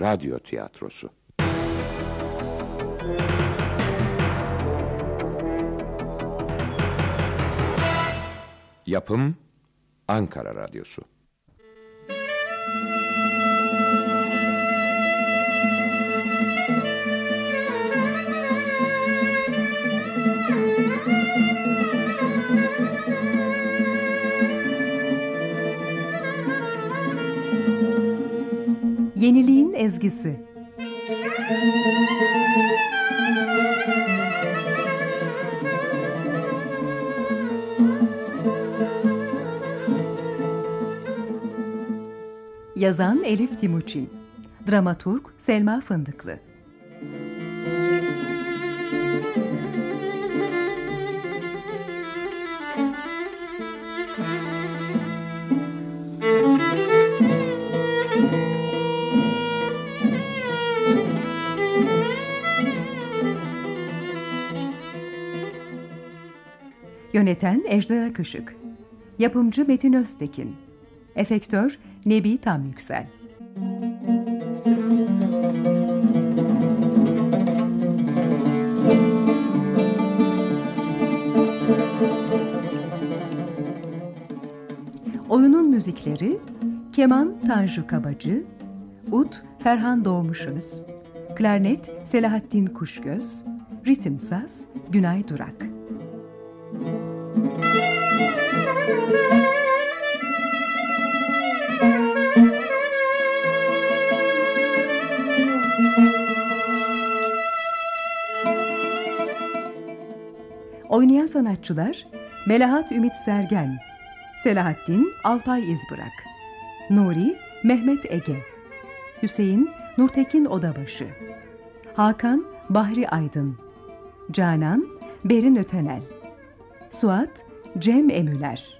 radyo tiyatrosu. Yapım Ankara Radyosu. Yeniliğin ezgisi. Yazan Elif Timuçin Dramaturg Selma Fındıklı Yöneten Ejder Akışık. Yapımcı Metin Öztekin. Efektör Nebi Tam Yüksel. Oyunun müzikleri Keman Tanju Kabacı Ut Ferhan Doğmuşöz Klarnet Selahattin Kuşgöz Ritim Saz Günay Durak Oynayan sanatçılar Melahat Ümit Sergen, Selahattin Alpay İzbırak, Nuri Mehmet Ege, Hüseyin Nurtekin Odabaşı, Hakan Bahri Aydın, Canan Berin Ötenel, Suat Cem Emüler,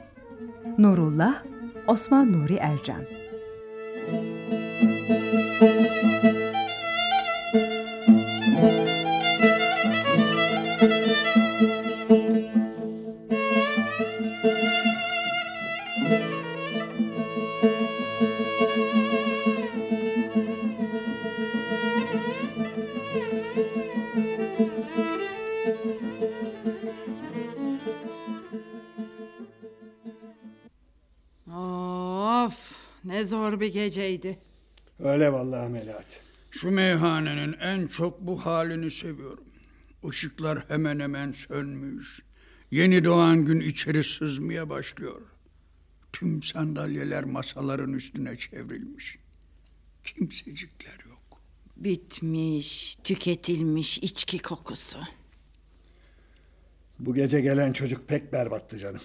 Nurullah Osman Nuri Ercan. Geceydi. Öyle vallahi Melahat. Şu meyhanenin en çok bu halini seviyorum. Işıklar hemen hemen sönmüş. Yeni doğan gün içeri sızmaya başlıyor. Tüm sandalyeler masaların üstüne çevrilmiş. Kimsecikler yok. Bitmiş, tüketilmiş içki kokusu. Bu gece gelen çocuk pek berbattı canım.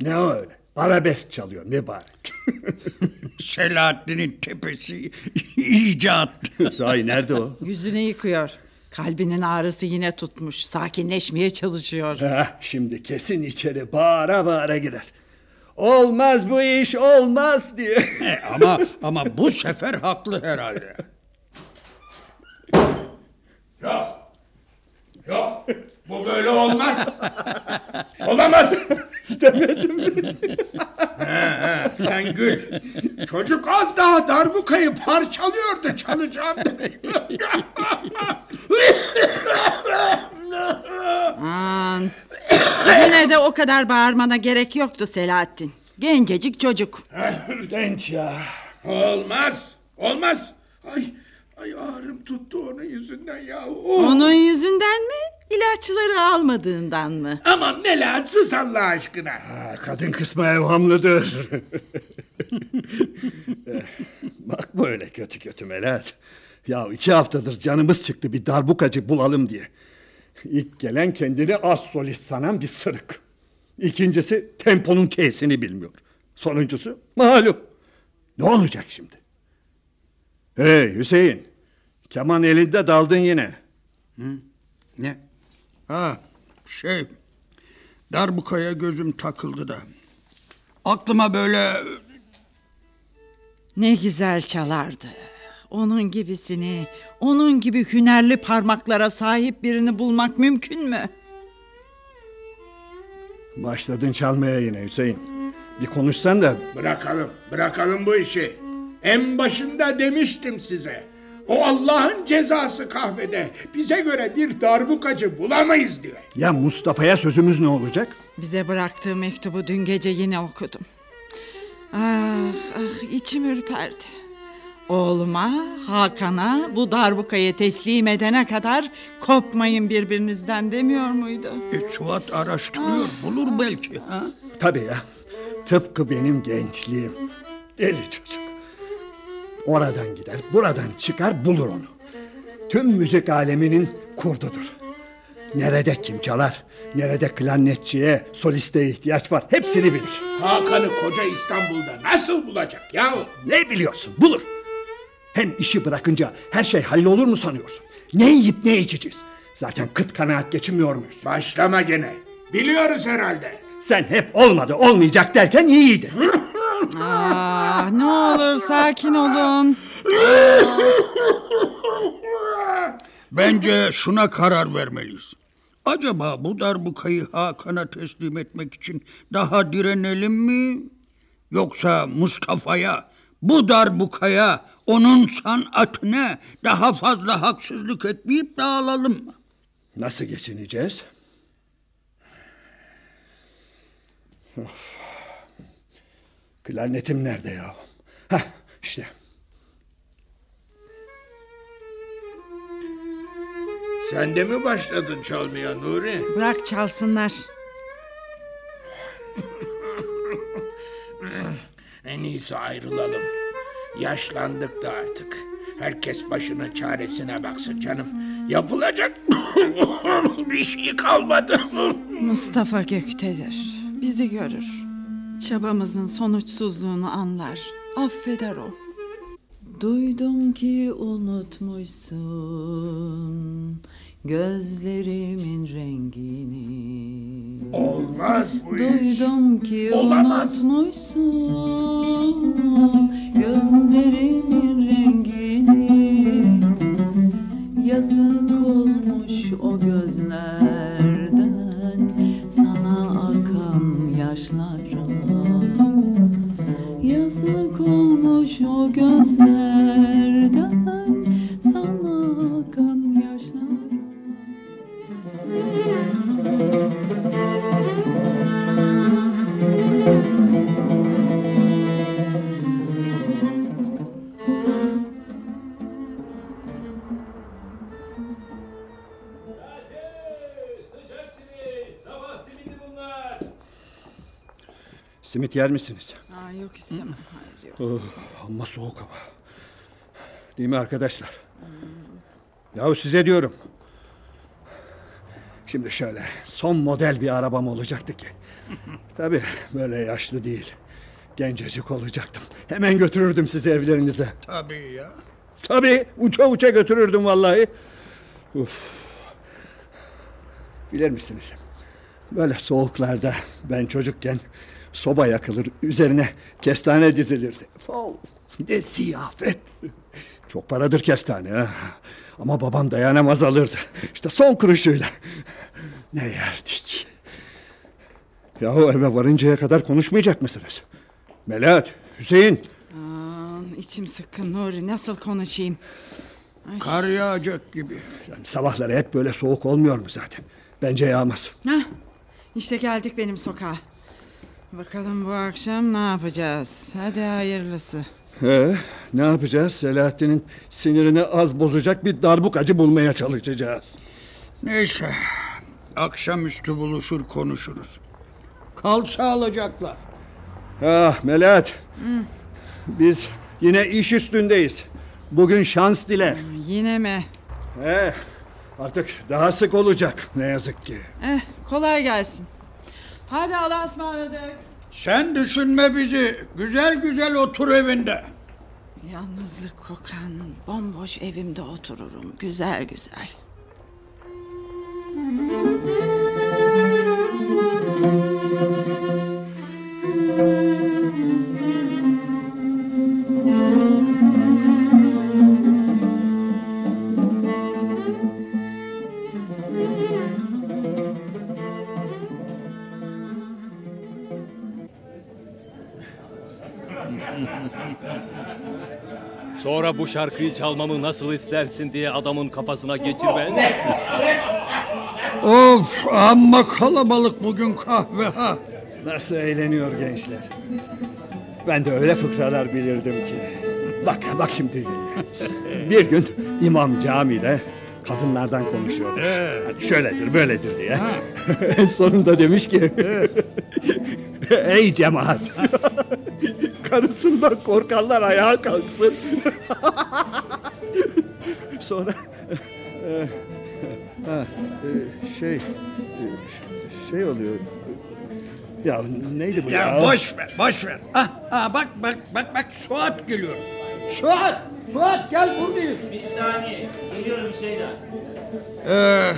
Ne o öyle? Arabesk çalıyor mübarek. Selahattin'in tepesi iyice attı. Sahi nerede o? Yüzünü yıkıyor. Kalbinin ağrısı yine tutmuş. Sakinleşmeye çalışıyor. Heh, şimdi kesin içeri bağıra bağıra girer. Olmaz bu iş olmaz diye. E, ama ama bu sefer haklı herhalde. Yok. Yok. Bu böyle olmaz. Olamaz. Demedim mi? Sen gül. Çocuk az daha darbukayı parçalıyordu çalacağım dedi. Aman. Yine de o kadar bağırmana gerek yoktu Selahattin. Gencecik çocuk. Genç ya. olmaz. Olmaz. Ay, ay ağrım tuttu onun yüzünden ya. Oh. Onun yüzünden mi? İlaçları almadığından mı? Aman Melahat sus Allah aşkına. Ha, kadın kısmı evhamlıdır. Bak böyle kötü kötü Melahat. Ya iki haftadır canımız çıktı bir darbukacı bulalım diye. İlk gelen kendini az solist sanan bir sırık. İkincisi temponun K'sini bilmiyor. Sonuncusu malum. Ne olacak şimdi? Hey Hüseyin. Keman elinde daldın yine. Ne? Ha şey darbukaya gözüm takıldı da. Aklıma böyle Ne güzel çalardı. Onun gibisini, onun gibi hünerli parmaklara sahip birini bulmak mümkün mü? Başladın çalmaya yine Hüseyin. Bir konuşsan da Bırakalım, bırakalım bu işi. En başında demiştim size. O Allah'ın cezası kahvede. Bize göre bir darbukacı bulamayız diyor. Ya Mustafa'ya sözümüz ne olacak? Bize bıraktığı mektubu dün gece yine okudum. Ah ah içim ürperdi. Oğluma, Hakan'a bu darbukayı teslim edene kadar kopmayın birbirinizden demiyor muydu? E, Suat araştırıyor. Bulur belki. Ha? Tabii ya. Tıpkı benim gençliğim. Deli çocuk. Oradan gider, buradan çıkar bulur onu. Tüm müzik aleminin kurdudur. Nerede kim çalar, nerede klarnetçiye, soliste ihtiyaç var hepsini bilir. Hakan'ı koca İstanbul'da nasıl bulacak yahu? Ne biliyorsun bulur. Hem işi bırakınca her şey hallolur mu sanıyorsun? Ne yiyip ne içeceğiz? Zaten kıt kanaat geçinmiyor muyuz? Başlama gene. Biliyoruz herhalde. Sen hep olmadı olmayacak derken iyiydi. Ah ne olur sakin olun. Bence şuna karar vermeliyiz. Acaba bu darbukayı Hakan'a teslim etmek için daha direnelim mi? Yoksa Mustafa'ya, bu darbukaya, onun sanatine daha fazla haksızlık etmeyip dağılalım mı? Nasıl geçineceğiz? Of. Klarnetim nerede ya? Heh, işte. Sen de mi başladın çalmaya Nuri? Bırak çalsınlar. En iyisi ayrılalım. Yaşlandık da artık. Herkes başının çaresine baksın canım. Yapılacak bir şey kalmadı. Mustafa göktedir. Bizi görür. Çabamızın sonuçsuzluğunu anlar. Affeder o. Duydum ki unutmuşsun gözlerimin rengini. Olmaz bu iş. Duydum ki Olamaz. unutmuşsun gözlerimin rengini Yazık olmuş o gözlerden sana akan yaşlara Yazık olmuş o gözlerden sana akan yaşlara Sıcak simit, sabah simidi bunlar. Simit yer misiniz? Yok istemem. Hayır yok. Oh, amma soğuk hava. Değil mi arkadaşlar? Yahu size diyorum. Şimdi şöyle son model bir arabam olacaktı ki. Tabii böyle yaşlı değil. Gencecik olacaktım. Hemen götürürdüm sizi evlerinize. Tabii ya. Tabii uça uça götürürdüm vallahi. Uf. Bilir misiniz? Böyle soğuklarda ben çocukken soba yakılır üzerine kestane dizilirdi. Oh, ne ziyafet. Çok paradır kestane ha. Ama babam dayanamaz alırdı. İşte son kuruşuyla. Ne yerdik. Yahu eve varıncaya kadar konuşmayacak mısınız? Melahat, Hüseyin. Aman içim sıkkın Nuri nasıl konuşayım? Kar yağacak gibi. Yani sabahları hep böyle soğuk olmuyor mu zaten? Bence yağmaz. Hah, işte geldik benim sokağa. Bakalım bu akşam ne yapacağız? Hadi hayırlısı. Ee, ne yapacağız? Selahattin'in sinirini az bozacak bir darbukacı bulmaya çalışacağız. Neyse. Akşamüstü buluşur konuşuruz. Kal sağlıcakla. Ah Melahat. Biz yine iş üstündeyiz. Bugün şans dile. Yine mi? Eh, artık daha sık olacak ne yazık ki. Eh, kolay gelsin. Hadi Allah'a ısmarladık. Sen düşünme bizi. Güzel güzel otur evinde. Yalnızlık kokan bomboş evimde otururum güzel güzel. Bu şarkıyı çalmamı nasıl istersin diye adamın kafasına geçirmez. Of amma kalabalık bugün kahve ha. Nasıl eğleniyor gençler. Ben de öyle fıkralar bilirdim ki. Bak bak şimdi. Bir gün imam camide kadınlardan konuşuyormuş. Hani şöyledir böyledir diye. en sonunda demiş ki Ey cemaat karısından korkanlar ayağa kalksın. Sonra e, ha, e, şey şey oluyor. Ya neydi bu ya? Ya boş ver, boş ver. Ah, ah bak bak bak bak Suat geliyor. Suat, Suat gel buradayız. Bir saniye. Geliyorum Şeyda. Ee,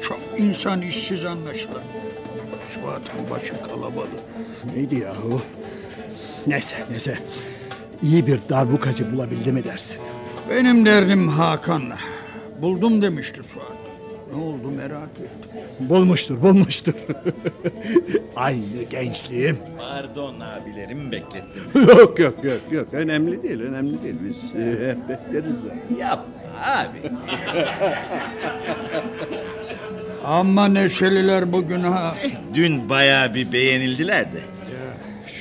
çok insan işsiz anlaşılan. Suat'ın başı kalabalık. Neydi yahu? Neyse neyse. İyi bir darbukacı bulabildi mi dersin? Benim derdim Hakan'la. Buldum demişti Suat. Ne oldu merak ettim. Bulmuştur bulmuştur. Aynı gençliğim. Pardon abilerim beklettim. yok yok yok yok önemli değil önemli değil biz e, hep bekleriz. zaten. Yapma abi. Ama neşeliler bugün ha. Dün bayağı bir beğenildiler de.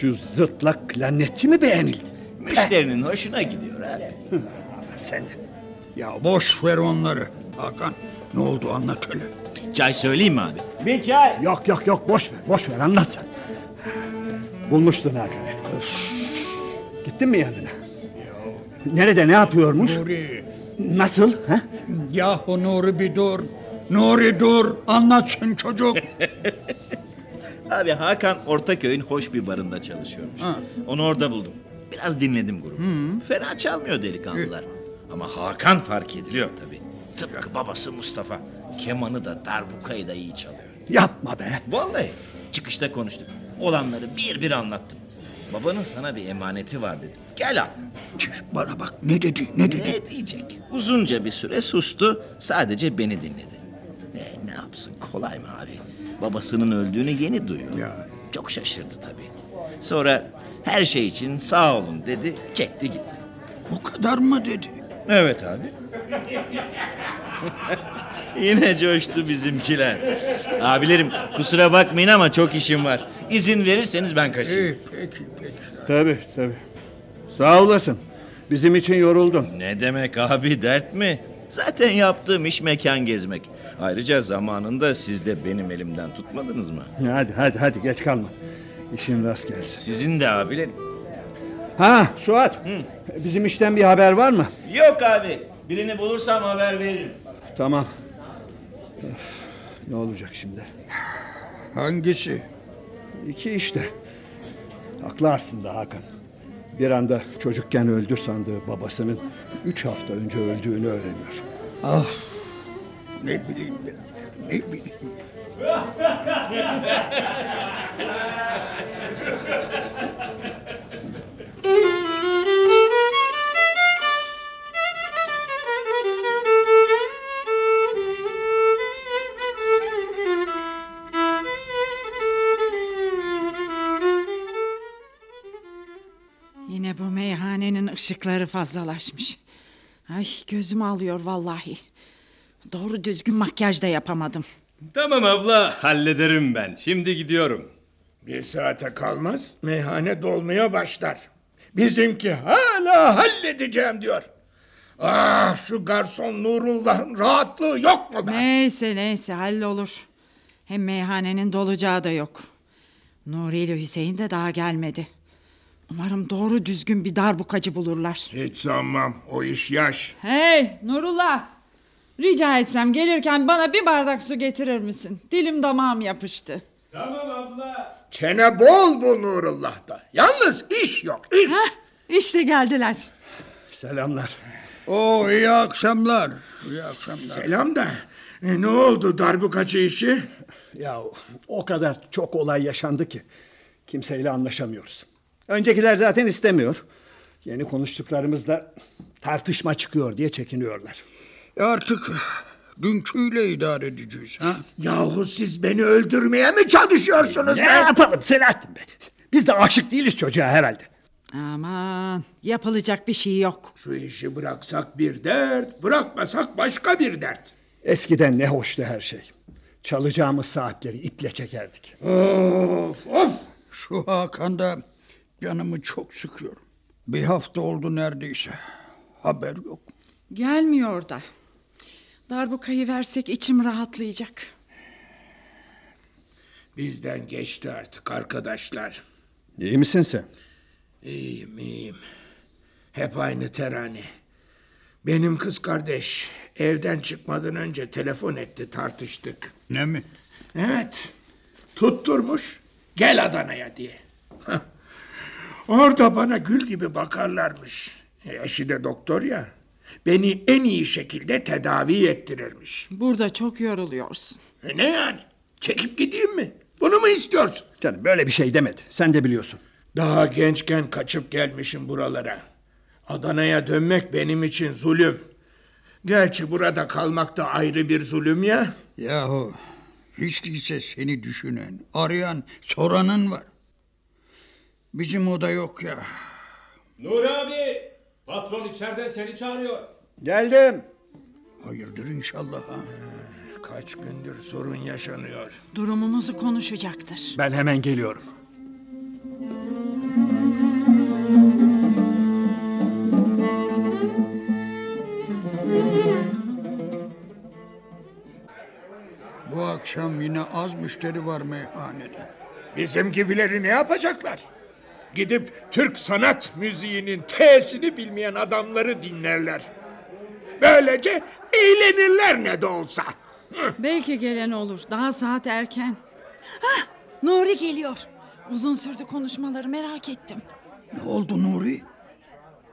Şu zırtlak klarnetçi mi beğenildi? Müşterinin hoşuna gidiyor abi. Sen Ya boş ver onları. Hakan ne oldu anlat hele. Çay söyleyeyim mi abi? Bir çay. Yok yok yok boş ver boş ver anlat sen. Bulmuştun Hakan'ı. Gittin mi yanına? Nerede ne yapıyormuş? Nuri. Nasıl? Ha? Yahu Nuri bir dur. Nuri dur. Anlatsın çocuk. Abi Hakan Ortaköy'ün hoş bir barında çalışıyormuş. Ha. Onu orada buldum. Biraz dinledim grubu. Fena çalmıyor delikanlılar. Ama Hakan fark ediliyor tabii. Tıpkı babası Mustafa. Kemanı da darbukayı da iyi çalıyor. Yapma be. Vallahi çıkışta konuştuk. Olanları bir bir anlattım. Babanın sana bir emaneti var dedim. Gel al. Çüş, Bana bak ne dedi ne dedi. Ne diyecek? Uzunca bir süre sustu. Sadece beni dinledi. E, ne yapsın kolay mı abi? Babasının öldüğünü yeni duyuyor. Ya. Çok şaşırdı tabii. Sonra her şey için sağ olun dedi. Çekti gitti. Bu kadar mı dedi? Evet abi. Yine coştu bizimkiler. Abilerim kusura bakmayın ama çok işim var. İzin verirseniz ben kaçayım. İyi peki peki. Tabii tabii. Sağ olasın. Bizim için yoruldun. Ne demek abi dert mi? Zaten yaptığım iş mekan gezmek. Ayrıca zamanında siz de benim elimden tutmadınız mı? Hadi hadi hadi geç kalma. İşin rast gelsin. Sizin de abilerim. Ha Suat. Bizim işten bir haber var mı? Yok abi. Birini bulursam haber veririm. Tamam. Öf, ne olacak şimdi? Hangisi? İki işte. Haklı aslında Hakan. Bir anda çocukken öldü sandığı babasının üç hafta önce öldüğünü öğreniyor. Ah ne bileyim birader ne bileyim. ışıkları fazlalaşmış. Ay gözüm alıyor vallahi. Doğru düzgün makyaj da yapamadım. Tamam abla hallederim ben. Şimdi gidiyorum. Bir saate kalmaz meyhane dolmaya başlar. Bizimki hala halledeceğim diyor. Ah şu garson Nurullah'ın rahatlığı yok mu be? Neyse neyse hallolur. Hem meyhanenin dolacağı da yok. Nuri ile Hüseyin de daha gelmedi. Umarım doğru düzgün bir darbukacı bulurlar. Hiç sanmam o iş yaş. Hey Nurullah! Rica etsem gelirken bana bir bardak su getirir misin? Dilim damağım yapıştı. Tamam abla. Çene bol bu Nurullah'ta. Yalnız iş yok iş. Hah, işte geldiler. Selamlar. Oo iyi akşamlar. İyi akşamlar. Selam da e, ne oldu darbukacı işi? Ya o kadar çok olay yaşandı ki kimseyle anlaşamıyoruz. Öncekiler zaten istemiyor. Yeni konuştuklarımızda tartışma çıkıyor diye çekiniyorlar. E artık dünküyle idare edeceğiz ha. Yahu siz beni öldürmeye mi çalışıyorsunuz Ne be? yapalım Selahattin Bey? Biz de aşık değiliz çocuğa herhalde. Aman yapılacak bir şey yok. Şu işi bıraksak bir dert, bırakmasak başka bir dert. Eskiden ne hoştu her şey. Çalacağımız saatleri iple çekerdik. Of of. Şu Hakan da canımı çok sıkıyor. Bir hafta oldu neredeyse. Haber yok. Gelmiyor da. Darbukayı versek içim rahatlayacak. Bizden geçti artık arkadaşlar. İyi misin sen? İyiyim iyiyim. Hep aynı terane. Benim kız kardeş evden çıkmadan önce telefon etti tartıştık. Ne mi? Evet. Tutturmuş gel Adana'ya diye. Orada bana gül gibi bakarlarmış. Eşi de doktor ya. Beni en iyi şekilde tedavi ettirirmiş. Burada çok yoruluyorsun. E ne yani? Çekip gideyim mi? Bunu mu istiyorsun? Canım böyle bir şey demedi. Sen de biliyorsun. Daha gençken kaçıp gelmişim buralara. Adana'ya dönmek benim için zulüm. Gerçi burada kalmak da ayrı bir zulüm ya. Yahu hiç değilse seni düşünen, arayan, soranın var. Bizim o da yok ya. Nuri abi! Patron içeriden seni çağırıyor. Geldim. Hayırdır inşallah ha. Kaç gündür sorun yaşanıyor. Durumumuzu konuşacaktır. Ben hemen geliyorum. Bu akşam yine az müşteri var meyhanede. Bizim gibileri ne yapacaklar? Gidip Türk sanat müziğinin T'sini bilmeyen adamları dinlerler. Böylece eğlenirler ne de olsa. Hı. Belki gelen olur. Daha saat erken. Hah, Nuri geliyor. Uzun sürdü konuşmaları merak ettim. Ne oldu Nuri?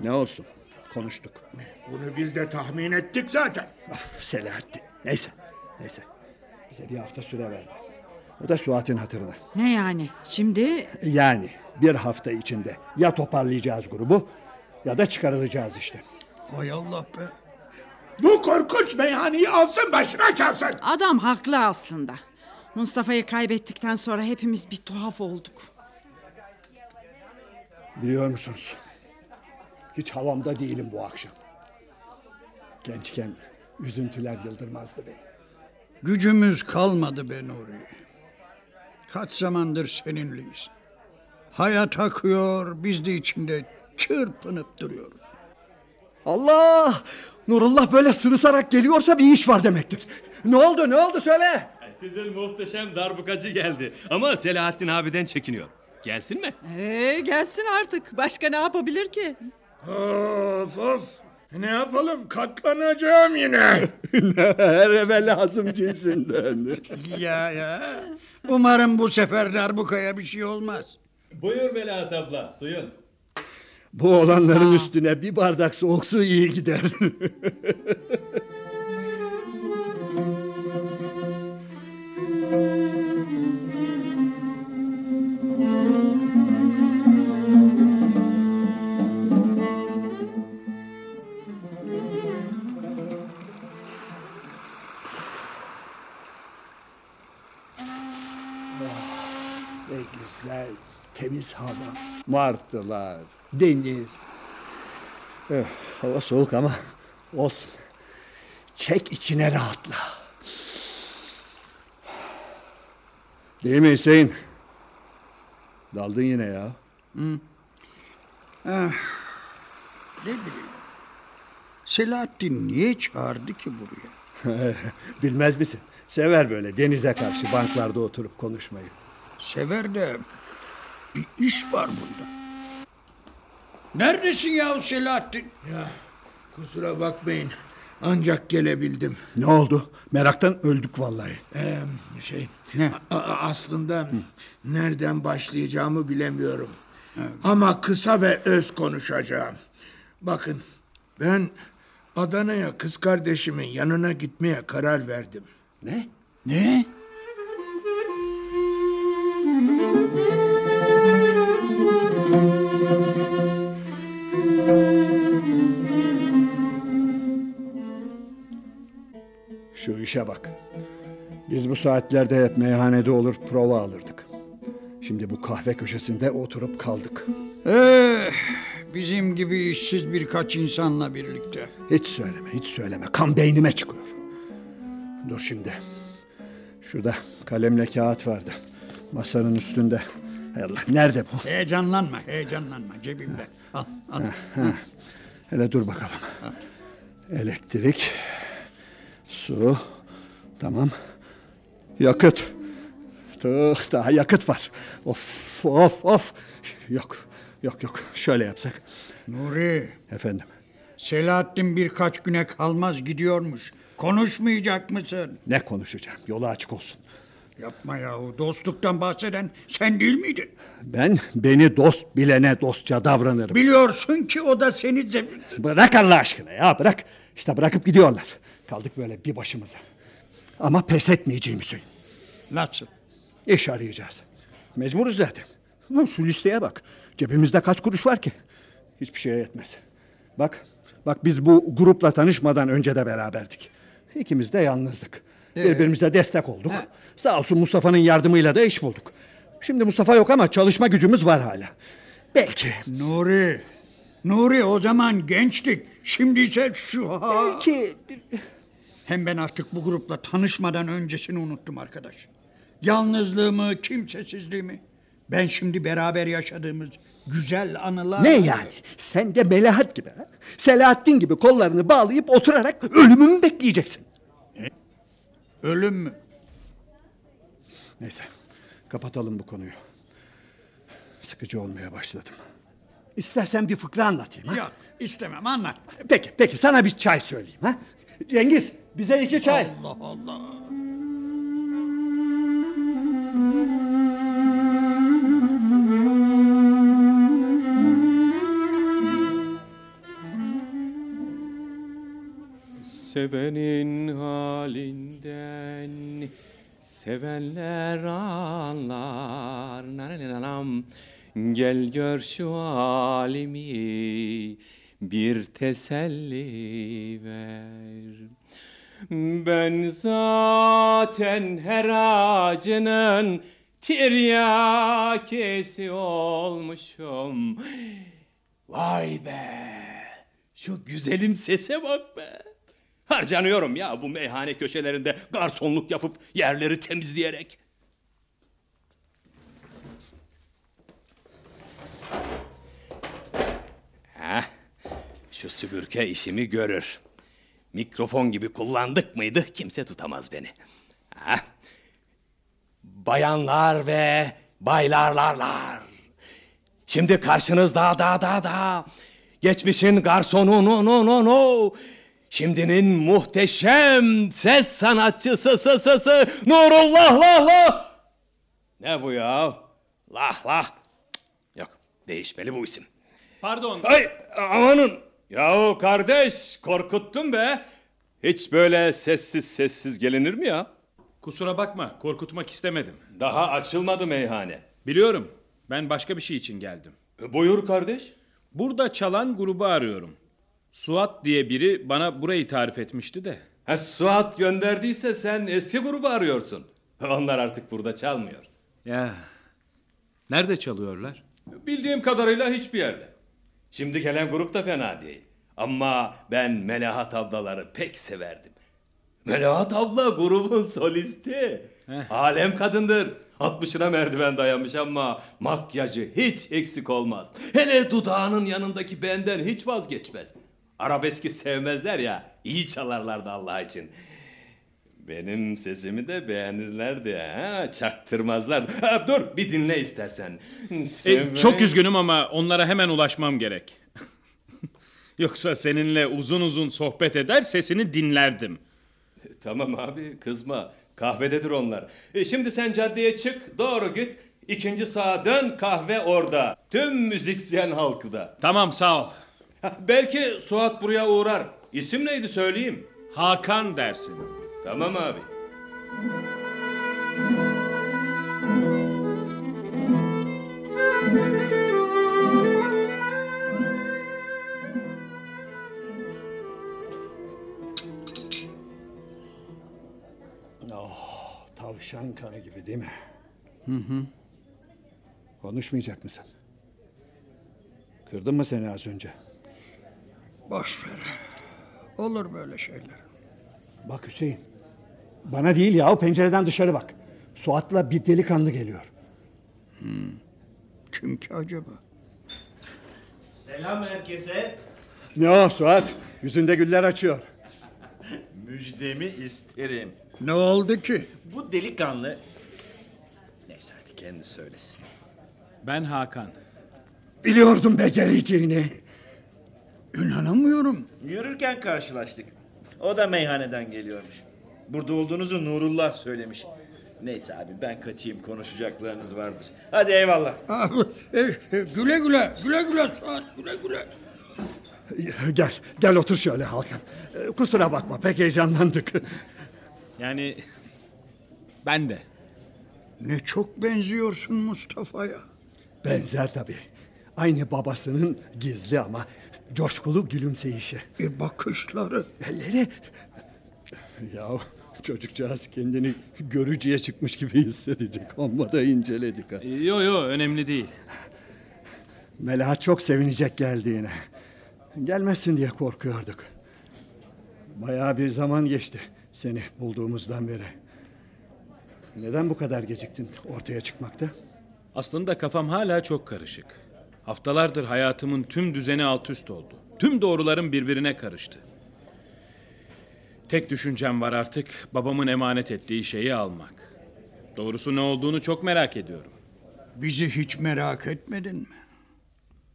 Ne olsun? Konuştuk. Bunu biz de tahmin ettik zaten. Of Selahattin. Neyse. Neyse. Bize bir hafta süre verdi. O da Suat'ın hatırına. Ne yani? Şimdi Yani bir hafta içinde ya toparlayacağız grubu ya da çıkarılacağız işte. Hay Allah be. Bu korkunç meyhaneyi alsın başına çalsın. adam haklı aslında. Mustafa'yı kaybettikten sonra hepimiz bir tuhaf olduk. Biliyor musunuz? Hiç havamda değilim bu akşam. Gençken üzüntüler yıldırmazdı beni. Gücümüz kalmadı be Nuri. Kaç zamandır seninleyiz. Hayat akıyor, biz de içinde çırpınıp duruyoruz. Allah! Nurullah böyle sırıtarak geliyorsa bir iş var demektir. Ne oldu ne oldu söyle. Sizin muhteşem darbukacı geldi. Ama Selahattin abiden çekiniyor. Gelsin mi? Ee, gelsin artık. Başka ne yapabilir ki? Of of. Ne yapalım katlanacağım yine. Her eve lazım cinsinden. Ya ya. Umarım bu sefer darbukaya bir şey olmaz. Buyur Melahat abla suyun. Bu olanların üstüne bir bardak soğuk su iyi gider. temiz hava. Martılar, deniz. Eh, hava soğuk ama olsun. Çek içine rahatla. Değil mi Hüseyin? Daldın yine ya. Ne bileyim. Selahattin niye çağırdı ki buraya? Bilmez misin? Sever böyle denize karşı banklarda oturup konuşmayı. Sever de bir iş var bunda. Neredesin ya Selahattin? ya kusura bakmayın. Ancak gelebildim. Ne oldu? Meraktan öldük vallahi. Ee, şey Ne? aslında nereden başlayacağımı bilemiyorum. Ama kısa ve öz konuşacağım. Bakın ben Adana'ya kız kardeşimin yanına gitmeye karar verdim. Ne? Ne? İşe bak. Biz bu saatlerde hep meyhanede olur prova alırdık. Şimdi bu kahve köşesinde oturup kaldık. Eh, bizim gibi işsiz birkaç insanla birlikte. Hiç söyleme, hiç söyleme. Kan beynime çıkıyor. Dur şimdi. Şurada kalemle kağıt vardı. Masanın üstünde. Hay Allah, nerede bu? Heyecanlanma, heyecanlanma cebimde. Al, al. Ha, hele dur bakalım. Elektrik, su, tamam. Yakıt. Tıh, daha yakıt var. Of, of, of. Yok, yok, yok. Şöyle yapsak. Nuri, Efendim, Selahattin birkaç güne kalmaz gidiyormuş. Konuşmayacak mısın? ne konuşacağım? Yolu açık olsun. Yapma yahu, dostluktan bahseden sen değil miydin? Ben beni dost bilene dostça davranırım. Biliyorsun ki o da seni... Bırak Allah aşkına ya bırak. İşte bırakıp gidiyorlar. Kaldık böyle bir başımıza. Ama pes etmeyeceğim Hüseyin. Nasıl? İş arayacağız. Mecburuz zaten. Şu listeye bak. Cebimizde kaç kuruş var ki? Hiçbir şeye yetmez. Bak, bak biz bu grupla tanışmadan önce de beraberdik. İkimiz de yalnızdık. Birbirimize destek olduk. Sağ olsun Mustafa'nın yardımıyla da iş bulduk. Şimdi Mustafa yok ama çalışma gücümüz var hala. Belki. Nuri, Nuri o zaman gençtik. Şimdi ise şu ha. Belki. Hem ben artık bu grupla tanışmadan öncesini unuttum arkadaş. Yalnızlığımı, kimsesizliğimi. Ben şimdi beraber yaşadığımız güzel anılar... Ne yani? Sen de Melahat gibi ha? Selahattin gibi kollarını bağlayıp oturarak ölümümü bekleyeceksin. Ölüm mü? Neyse kapatalım bu konuyu. Sıkıcı olmaya başladım. İstersen bir fıkra anlatayım. Ha? Yok istemem anlatma. Peki peki sana bir çay söyleyeyim. ha? Cengiz bize iki çay. Allah Allah. Sevenin halinden sevenler anlar. Nananam. Gel gör şu halimi bir teselli ver. Ben zaten her ağacının tiryakesi olmuşum. Vay be! Şu güzelim sese bak be! Harcanıyorum ya bu meyhane köşelerinde garsonluk yapıp yerleri temizleyerek. Heh, şu süpürge işimi görür. Mikrofon gibi kullandık mıydı kimse tutamaz beni. Heh. Bayanlar ve baylarlarlar. Şimdi karşınızda da da da. Geçmişin garsonu no no no no. Şimdinin muhteşem ses sanatçısı sı sı sı Nurullah lah lah. Ne bu ya? Lah lah. Yok değişmeli bu isim. Pardon. Ay amanın. Yahu kardeş korkuttun be. Hiç böyle sessiz sessiz gelinir mi ya? Kusura bakma, korkutmak istemedim. Daha açılmadı meyhane. Biliyorum. Ben başka bir şey için geldim. E, Buyur kardeş. Burada çalan grubu arıyorum. Suat diye biri bana burayı tarif etmişti de. Ha, Suat gönderdiyse sen eski grubu arıyorsun. Onlar artık burada çalmıyor. Ya. Nerede çalıyorlar? Bildiğim kadarıyla hiçbir yerde. Şimdi gelen grup da fena değil. Ama ben Melahat ablaları pek severdim. Melahat abla grubun solisti. Heh. Alem kadındır. 60'ına merdiven dayamış ama makyajı hiç eksik olmaz. Hele dudağının yanındaki benden hiç vazgeçmez. Arabeski sevmezler ya, iyi çalarlardı Allah için. Benim sesimi de beğenirlerdi ha, çaktırmazlar. Ha, dur bir dinle istersen. E, çok üzgünüm ama onlara hemen ulaşmam gerek. Yoksa seninle uzun uzun sohbet eder sesini dinlerdim. Tamam abi kızma. Kahvededir onlar. E şimdi sen caddeye çık doğru git. İkinci sağa dön kahve orada. Tüm müzisyen halkı da. Tamam sağ ol. Belki Suat buraya uğrar. İsim neydi söyleyeyim. Hakan dersin. Tamam abi. Oh, tavşan kanı gibi değil mi? Konuşmayacak mısın? Kırdım mı seni az önce? Boş ver. Olur böyle şeyler. Bak Hüseyin. Bana değil ya o pencereden dışarı bak. Suat'la bir delikanlı geliyor. Kim ki acaba? Selam herkese. Ne o Suat? Yüzünde güller açıyor. Müjdemi isterim. Ne oldu ki? Bu delikanlı... Neyse hadi kendi söylesin. Ben Hakan. Biliyordum be geleceğini. İnanamıyorum. Yürürken karşılaştık. O da meyhaneden geliyormuş. Burada olduğunuzu Nurullah söylemiş. Neyse abi ben kaçayım konuşacaklarınız vardır. Hadi eyvallah. Ah, e, e, güle güle, güle güle Suat, güle güle. Gel, gel otur şöyle Hakan. Ee, Kusura bakma pek heyecanlandık. Yani ben de. Ne çok benziyorsun Mustafa'ya. Benzer tabii. Aynı babasının gizli ama coşkulu gülümseyişi. E bakışları. Elleri... Ya çocukcağız kendini görücüye çıkmış gibi hissedecek. Amma da inceledik ha. Yo yo önemli değil. Melahat çok sevinecek geldiğine. Gelmezsin diye korkuyorduk. Bayağı bir zaman geçti seni bulduğumuzdan beri. Neden bu kadar geciktin ortaya çıkmakta? Aslında kafam hala çok karışık. Haftalardır hayatımın tüm düzeni alt üst oldu. Tüm doğrularım birbirine karıştı. Tek düşüncem var artık babamın emanet ettiği şeyi almak. Doğrusu ne olduğunu çok merak ediyorum. Bizi hiç merak etmedin mi?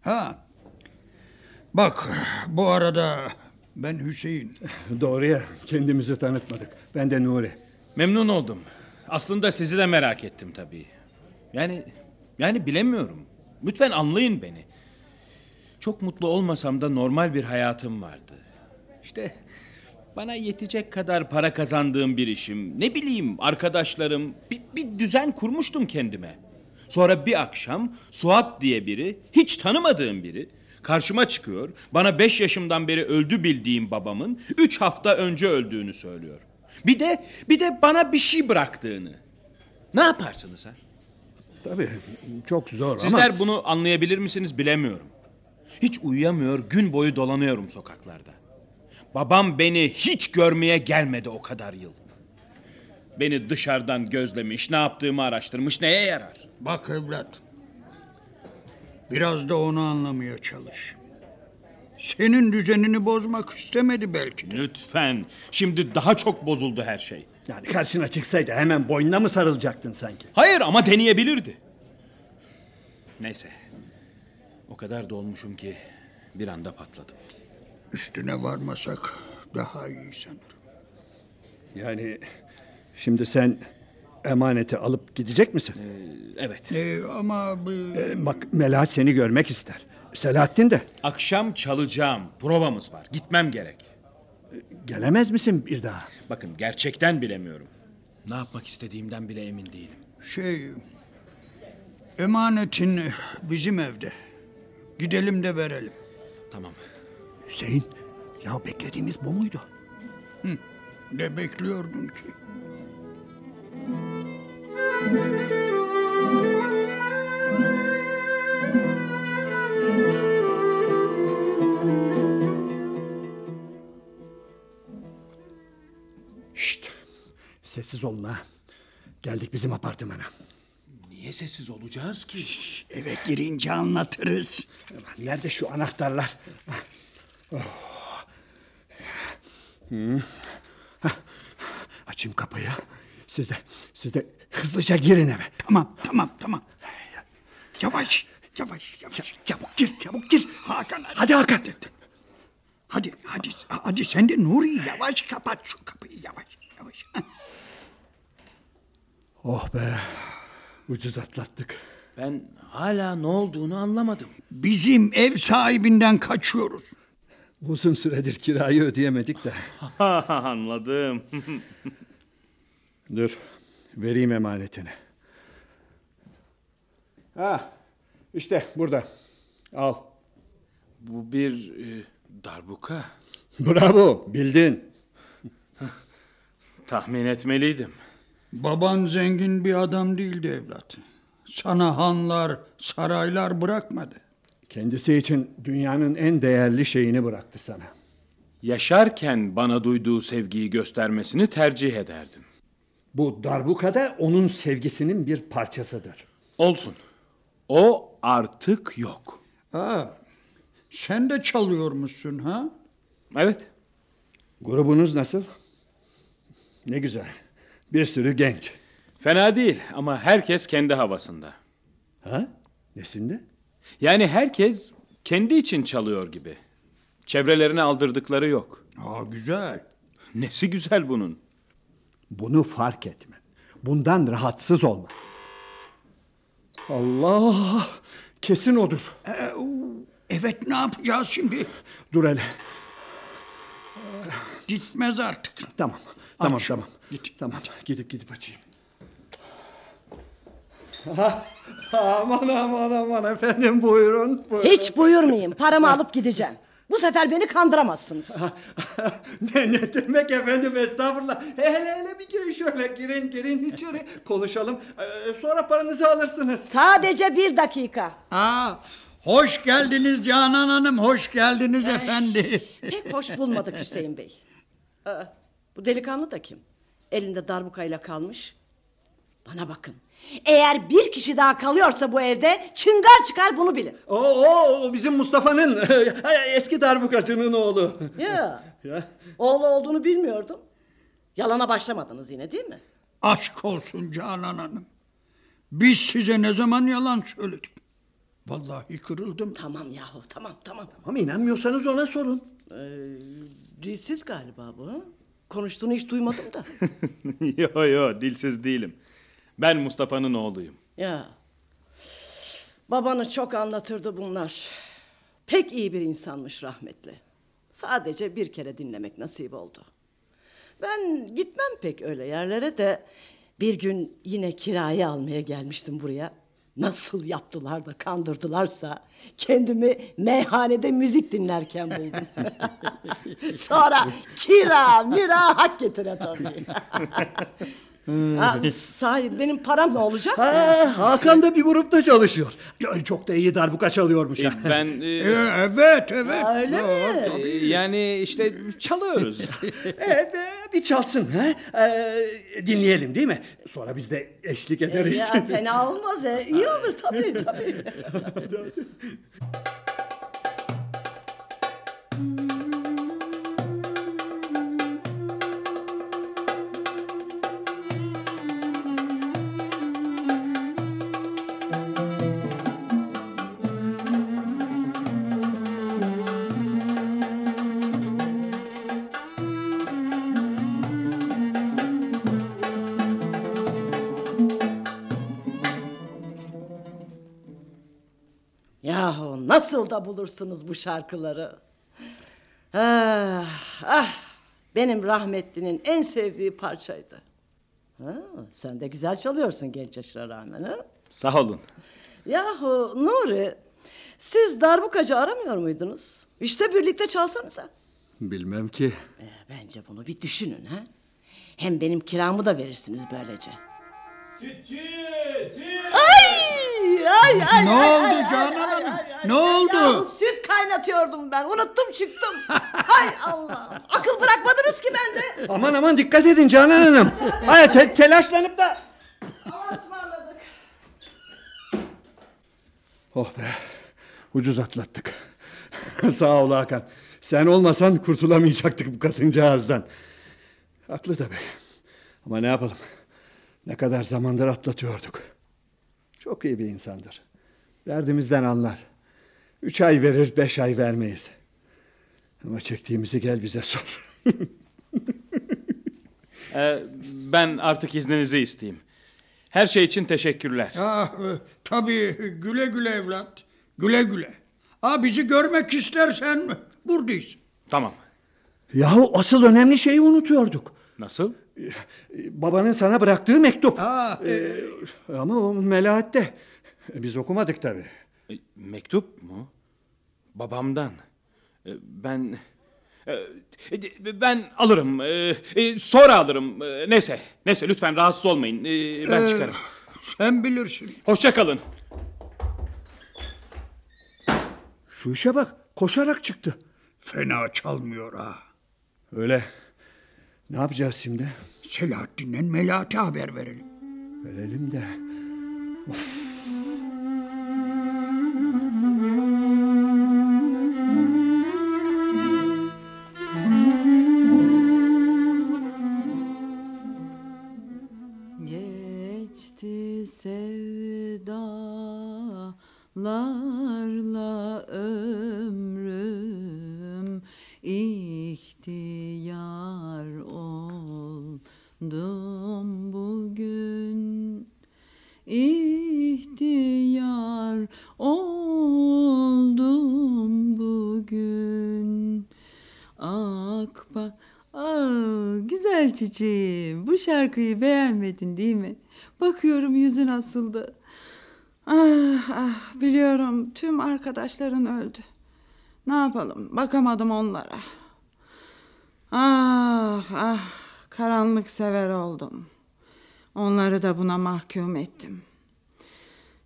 Ha. Bak bu arada ben Hüseyin. Doğru ya kendimizi tanıtmadık. Ben de Nuri. Memnun oldum. Aslında sizi de merak ettim tabii. Yani yani bilemiyorum. Lütfen anlayın beni. Çok mutlu olmasam da normal bir hayatım vardı. İşte bana yetecek kadar para kazandığım bir işim, ne bileyim arkadaşlarım, bir, bir düzen kurmuştum kendime. Sonra bir akşam Suat diye biri, hiç tanımadığım biri karşıma çıkıyor. Bana beş yaşımdan beri öldü bildiğim babamın üç hafta önce öldüğünü söylüyor. Bir de bir de bana bir şey bıraktığını. Ne yaparsınız ha? Tabii çok zor Sizler ama... bunu anlayabilir misiniz bilemiyorum. Hiç uyuyamıyor, gün boyu dolanıyorum sokaklarda. Babam beni hiç görmeye gelmedi o kadar yıl. Beni dışarıdan gözlemiş, ne yaptığımı araştırmış, neye yarar? Bak evlat. Biraz da onu anlamaya çalış. Senin düzenini bozmak istemedi belki de. Lütfen, şimdi daha çok bozuldu her şey. Yani karşına çıksaydı hemen boynuna mı sarılacaktın sanki? Hayır ama deneyebilirdi. Neyse, o kadar dolmuşum ki bir anda patladım. Üstüne varmasak daha iyi sanırım. Yani şimdi sen emaneti alıp gidecek misin? Evet, Ee, ama bu... Ee, bak Melahat seni görmek ister. Selahattin de. akşam çalacağım, provamız var, gitmem gerek. Gelemez misin bir daha? Bakın gerçekten bilemiyorum. Ne yapmak istediğimden bile emin değilim. Şey... Emanetin bizim evde. Gidelim de verelim. Tamam. Hüseyin, ya beklediğimiz bu muydu? Ne bekliyordun ki? Şşt, sessiz olun ha. Geldik bizim apartmana. Niye sessiz olacağız ki? Eve girince anlatırız. Nerede şu anahtarlar? Oh. Hı. Hah. Açayım kapıyı. Siz de, siz de hızlıca girin eve. Tamam, tamam, tamam. Yavaş, yavaş, yavaş. Ç- çabuk gir, çabuk gir. Hakan hadi. Hadi Hakan. Hadi, hadi, hadi sen de Nuri yavaş kapat şu kapıyı yavaş, yavaş. Oh be, ucuz atlattık. Ben hala ne olduğunu anlamadım. Bizim ev sahibinden kaçıyoruz. Uzun süredir kirayı ödeyemedik de. Anladım. Dur, vereyim emanetini. Ha, işte burada. Al. Bu bir e, darbuka. Bravo, bildin. Tahmin etmeliydim. Baban zengin bir adam değildi evlat. Sana hanlar, saraylar bırakmadı. Kendisi için dünyanın en değerli şeyini bıraktı sana. Yaşarken bana duyduğu sevgiyi göstermesini tercih ederdim. Bu darbuka da onun sevgisinin bir parçasıdır. Olsun. O artık yok. Ha, sen de çalıyormuşsun ha? Evet. Grubunuz nasıl? Ne güzel. Bir sürü genç. Fena değil ama herkes kendi havasında. Ha? Nesinde? Yani herkes kendi için çalıyor gibi. Çevrelerine aldırdıkları yok. Ha güzel. Nesi güzel bunun? Bunu fark etme. Bundan rahatsız olma. Allah! Kesin odur. Ee, evet ne yapacağız şimdi? Dur hele. Gitmez artık. Tamam. Tamam Aç. tamam. Git. Tamam. Gidip gidip açayım. Aman aman aman efendim buyurun. buyurun. Hiç buyurmayayım. Paramı alıp gideceğim. Bu sefer beni kandıramazsınız. ne, ne demek efendim estağfurullah. Hele hele bir girin şöyle girin girin içeri konuşalım. Ee, sonra paranızı alırsınız. Sadece bir dakika. Aa, hoş geldiniz Canan Hanım, hoş geldiniz efendi. Pek hoş bulmadık Hüseyin Bey. Aa, bu delikanlı da kim? Elinde darbukayla kalmış. Bana bakın. Eğer bir kişi daha kalıyorsa bu evde çıngar çıkar bunu bilin. O, o, bizim Mustafa'nın eski darbukacının oğlu. Ya, Ya. oğlu olduğunu bilmiyordum. Yalana başlamadınız yine değil mi? Aşk olsun Canan Hanım. Biz size ne zaman yalan söyledik? Vallahi kırıldım. Tamam yahu tamam tamam. Ama inanmıyorsanız ona sorun. Ee, dilsiz galiba bu. Konuştuğunu hiç duymadım da. yo yo dilsiz değilim. Ben Mustafa'nın oğluyum. Ya. Babanı çok anlatırdı bunlar. Pek iyi bir insanmış rahmetli. Sadece bir kere dinlemek nasip oldu. Ben gitmem pek öyle yerlere de bir gün yine kiraya almaya gelmiştim buraya. Nasıl yaptılar da kandırdılarsa kendimi meyhanede müzik dinlerken buldum. Sonra kira mira hak getire tabii. ha, sahi benim param ne olacak? Ha, Hakan da bir grupta çalışıyor. Ya, çok da iyi darbuka çalıyormuş. E, ha. Ben e, Ee, evet, evet. Öyle Ya, mi? e, yani işte çalıyoruz. Evet, e, bir çalsın. Ha? Ee, dinleyelim değil mi? Sonra biz de eşlik ederiz. Ya fena olmaz e. İyi olur tabii tabii. nasıl da bulursunuz bu şarkıları? Ah, ah, benim rahmetlinin en sevdiği parçaydı. Ha, sen de güzel çalıyorsun genç yaşına rağmen. Ha? Sağ olun. Yahu Nuri, siz darbukacı aramıyor muydunuz? İşte birlikte çalsanıza. Bilmem ki. Ee, bence bunu bir düşünün ha. Hem benim kiramı da verirsiniz böylece. Ay, ay, ay, Ne ay, oldu ay, ay, Canan ay, Hanım? ay, ay, Ne ay. oldu? Yahu süt kaynatıyordum ben. Unuttum çıktım. Hay Allah. Akıl bırakmadınız ki bende. Aman aman dikkat edin Canan Hanım. Hayır te- telaşlanıp da. Allah'a ısmarladık. Oh be. Ucuz atlattık. Sağ ol Hakan. Sen olmasan kurtulamayacaktık bu kadıncağızdan. Haklı tabii. Ama ne yapalım? Ne kadar zamandır atlatıyorduk. Çok iyi bir insandır. Derdimizden anlar. Üç ay verir, beş ay vermeyiz. Ama çektiğimizi gel bize sor. E, ben artık izninizi isteyeyim. Her şey için teşekkürler. Ah, tabii güle güle evlat. Güle güle. Aa, bizi görmek istersen buradayız. Tamam. Yahu asıl önemli şeyi unutuyorduk. Nasıl? Babanın sana bıraktığı mektup. Aa, e, Ama o Melahat'te. Biz okumadık tabii. E, mektup mu? Babamdan. E, ben... e, e, ben alırım. sonra alırım. Neyse. Neyse lütfen rahatsız olmayın. Ben e, çıkarım. Sen bilirsin. Hoşça kalın. Şu işe bak koşarak çıktı. Fena çalmıyor ha. Öyle. Ne yapacağız şimdi? Selahattin'le Melahat'e haber verelim. Verelim de. Geçti şarkıyı beğenmedin değil mi? Bakıyorum yüzün asıldı. Ah ah biliyorum tüm arkadaşların öldü. Ne yapalım bakamadım onlara. Ah ah karanlık sever oldum. Onları da buna mahkum ettim.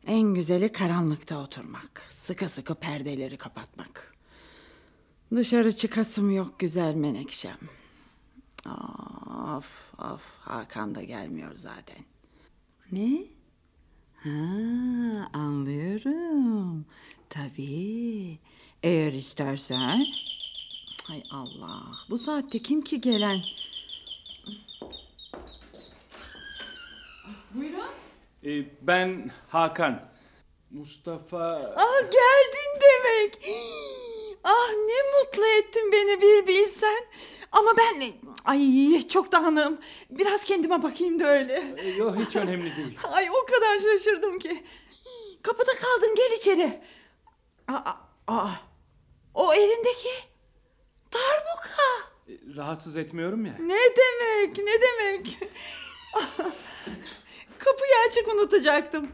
En güzeli karanlıkta oturmak. Sıkı sıkı perdeleri kapatmak. Dışarı çıkasım yok güzel menekşem. Of of Hakan da gelmiyor zaten. Ne? Ha anlıyorum. Tabii. Eğer istersen. Hay Allah. Bu saatte kim ki gelen? Buyurun. Ee, ben Hakan. Mustafa... Ah geldin demek. Ah ne mutlu ettin beni bir bilsen. Ama ben ay çok dağınığım. Biraz kendime bakayım da öyle. Yok hiç önemli değil. Ay o kadar şaşırdım ki. Kapıda kaldın gel içeri. Aa, aa, o elindeki darbuka. Ee, Rahatsız etmiyorum ya. Ne demek ne demek. Kapıyı açık unutacaktım.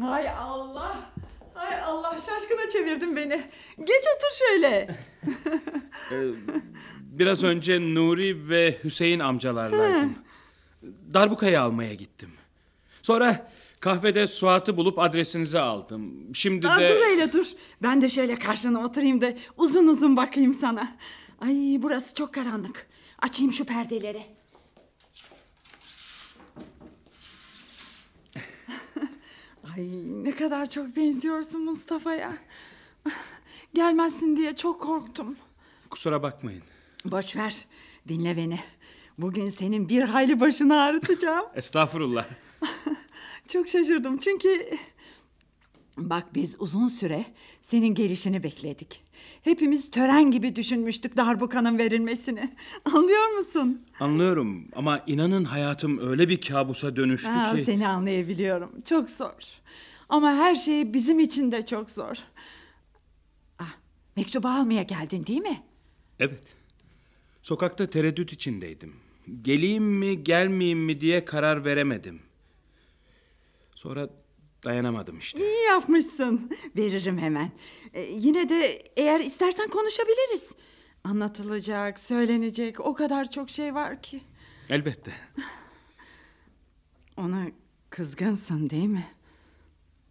Hay Allah. Hay Allah şaşkına çevirdin beni. Geç otur şöyle. Biraz önce Nuri ve Hüseyin amcalarlaydım. Darbukayı almaya gittim. Sonra kahvede Suat'ı bulup adresinizi aldım. Şimdi Aa, de... dur öyle dur. Ben de şöyle karşına oturayım da uzun uzun bakayım sana. Ay burası çok karanlık. Açayım şu perdeleri. Ay ne kadar çok benziyorsun Mustafa'ya. Gelmezsin diye çok korktum. Kusura bakmayın. Boş ver. Dinle beni. Bugün senin bir hayli başını ağrıtacağım. Estağfurullah. Çok şaşırdım çünkü... Bak biz uzun süre senin gelişini bekledik. Hepimiz tören gibi düşünmüştük darbukanın verilmesini. Anlıyor musun? Anlıyorum ama inanın hayatım öyle bir kabusa dönüştü Aa, ki... seni anlayabiliyorum. Çok zor. Ama her şey bizim için de çok zor. Ah, mektubu almaya geldin değil mi? Evet. Sokakta tereddüt içindeydim. Geleyim mi gelmeyeyim mi diye karar veremedim. Sonra dayanamadım işte. İyi yapmışsın. Veririm hemen. Ee, yine de eğer istersen konuşabiliriz. Anlatılacak, söylenecek o kadar çok şey var ki. Elbette. Ona kızgınsın değil mi?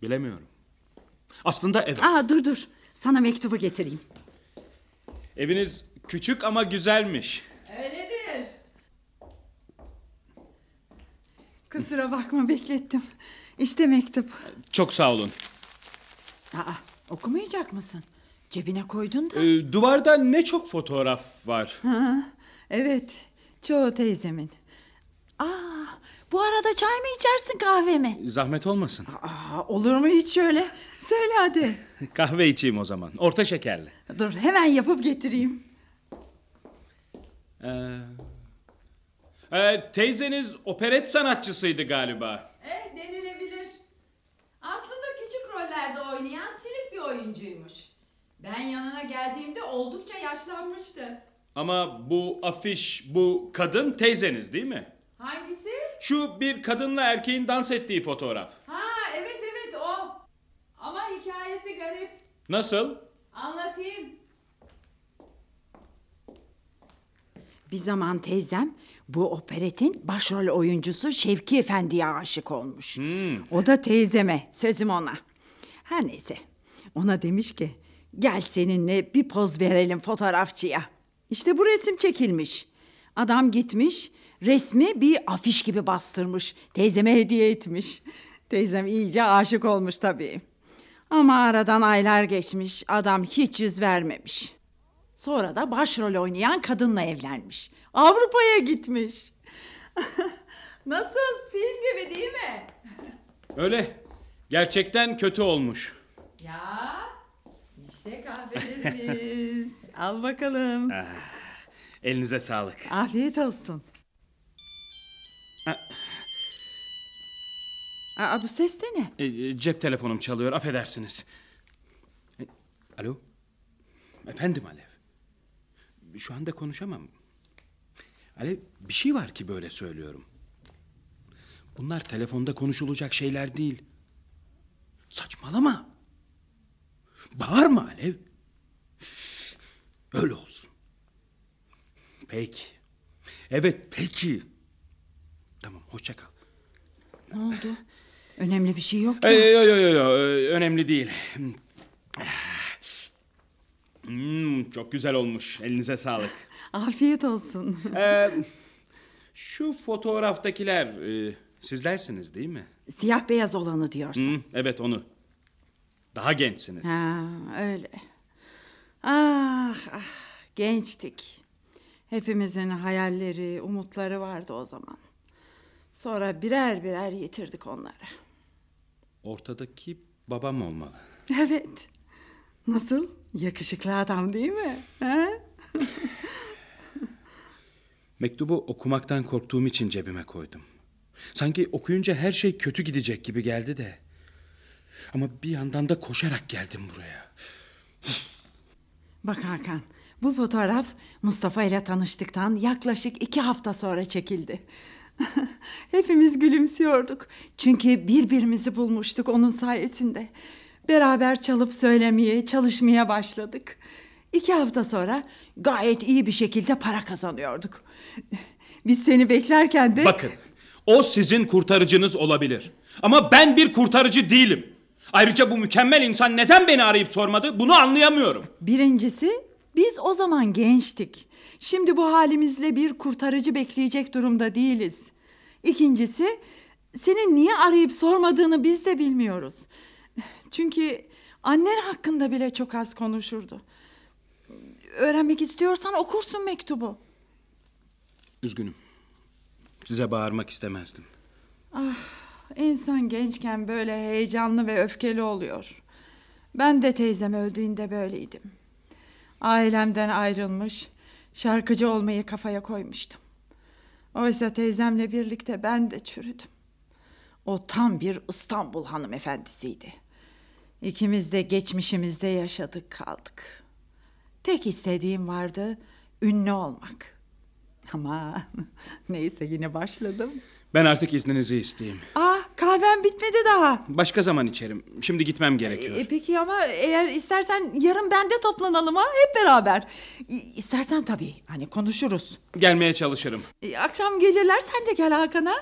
Bilemiyorum. Aslında evet. Aa dur dur. Sana mektubu getireyim. Eviniz küçük ama güzelmiş. Öyledir. Kusura bakma beklettim. İşte mektup. Çok sağ olun. Aa, okumayacak mısın? Cebine koydun da. Ee, duvarda ne çok fotoğraf var. Ha, evet. Çoğu teyzemin. Aa, bu arada çay mı içersin kahve mi? Zahmet olmasın. Aa, olur mu hiç şöyle? Söyle hadi. Kahve içeyim o zaman. Orta şekerli. Dur hemen yapıp getireyim. Ee, e, teyzeniz operet sanatçısıydı galiba. Eh denilebilir. Aslında küçük rollerde oynayan silik bir oyuncuymuş. Ben yanına geldiğimde oldukça yaşlanmıştı. Ama bu afiş, bu kadın teyzeniz değil mi? Hangisi? Şu bir kadınla erkeğin dans ettiği fotoğraf. Ha evet evet o. Ama hikayesi garip. Nasıl? Anlatayım. Bir zaman teyzem Bu operetin başrol oyuncusu Şevki Efendi'ye aşık olmuş. O da teyzeme, sözüm ona. Her neyse, ona demiş ki gel seninle bir poz verelim fotoğrafçıya. İşte bu resim çekilmiş. Adam gitmiş, resmi bir afiş gibi bastırmış. Teyzeme hediye etmiş. Teyzem iyice aşık olmuş tabii. Ama aradan aylar geçmiş, adam hiç yüz vermemiş. Sonra da başrol oynayan kadınla evlenmiş. Avrupa'ya gitmiş. Nasıl? Film gibi değil mi? Öyle. Gerçekten kötü olmuş. Ya işte kahvelerimiz. Al bakalım. Elinize sağlık. Afiyet olsun. Ha. Aa, bu ses de ne? E, e, cep telefonum çalıyor affedersiniz. E, alo? Efendim Alev. Şu anda konuşamam. Alev bir şey var ki böyle söylüyorum. Bunlar telefonda konuşulacak şeyler değil. Saçmalama. Bağırma Alev. Öyle olsun. Peki. Evet peki. Tamam hoşça kal. Ne oldu? Önemli bir şey yok Yo ya. yo yo yo yo, önemli değil. Hmm, çok güzel olmuş. Elinize sağlık. Afiyet olsun. Ee, şu fotoğraftakiler e, sizlersiniz değil mi? Siyah beyaz olanı diyorsun. Hı, evet onu. Daha gençsiniz. Ha, öyle. Ah, ah, gençtik. Hepimizin hayalleri, umutları vardı o zaman. Sonra birer birer yitirdik onları. Ortadaki babam olmalı. Evet. Nasıl? Yakışıklı adam değil mi? Mektubu okumaktan korktuğum için cebime koydum. Sanki okuyunca her şey kötü gidecek gibi geldi de. Ama bir yandan da koşarak geldim buraya. Bak Hakan, bu fotoğraf Mustafa ile tanıştıktan yaklaşık iki hafta sonra çekildi. Hepimiz gülümsüyorduk. Çünkü birbirimizi bulmuştuk onun sayesinde. Beraber çalıp söylemeye, çalışmaya başladık. İki hafta sonra gayet iyi bir şekilde para kazanıyorduk. Biz seni beklerken de... Bakın, o sizin kurtarıcınız olabilir. Ama ben bir kurtarıcı değilim. Ayrıca bu mükemmel insan neden beni arayıp sormadı bunu anlayamıyorum. Birincisi biz o zaman gençtik. Şimdi bu halimizle bir kurtarıcı bekleyecek durumda değiliz. İkincisi senin niye arayıp sormadığını biz de bilmiyoruz. Çünkü annen hakkında bile çok az konuşurdu. Öğrenmek istiyorsan okursun mektubu. Üzgünüm. Size bağırmak istemezdim. Ah, insan gençken böyle heyecanlı ve öfkeli oluyor. Ben de teyzem öldüğünde böyleydim. Ailemden ayrılmış, şarkıcı olmayı kafaya koymuştum. Oysa teyzemle birlikte ben de çürüdüm. O tam bir İstanbul hanımefendisiydi. İkimiz de geçmişimizde yaşadık kaldık. Tek istediğim vardı, ünlü olmak. Ama neyse yine başladım. Ben artık izninizi isteyeyim. Ah kahvem bitmedi daha. Başka zaman içerim. Şimdi gitmem gerekiyor. E, peki ama eğer istersen yarın bende toplanalım ha hep beraber. İ- İstersen tabii hani konuşuruz. Gelmeye çalışırım. E, akşam gelirler sen de gel Hakan'a.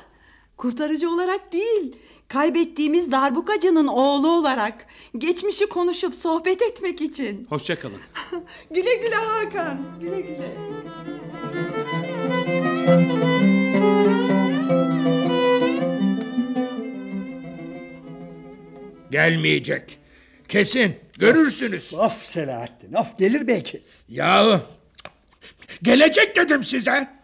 Kurtarıcı olarak değil. Kaybettiğimiz darbukacının oğlu olarak. Geçmişi konuşup sohbet etmek için. Hoşça kalın. güle güle Hakan. Güle güle. Gelmeyecek. Kesin. Görürsünüz. Of Selahattin of gelir belki. Yahu. Gelecek dedim size.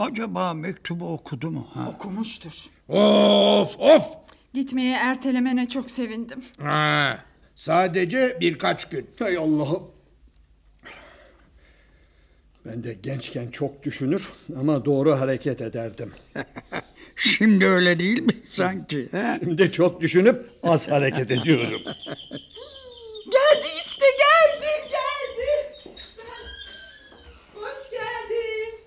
Acaba mektubu okudu mu? Ha? Okumuştur. Of of. Gitmeye ertelemene çok sevindim. Ha, sadece birkaç gün. Hay Allah'ım. Ben de gençken çok düşünür ama doğru hareket ederdim. Şimdi öyle değil mi sanki? Ha? Şimdi çok düşünüp az hareket ediyorum. Geldi işte geldi geldi. Hoş geldin.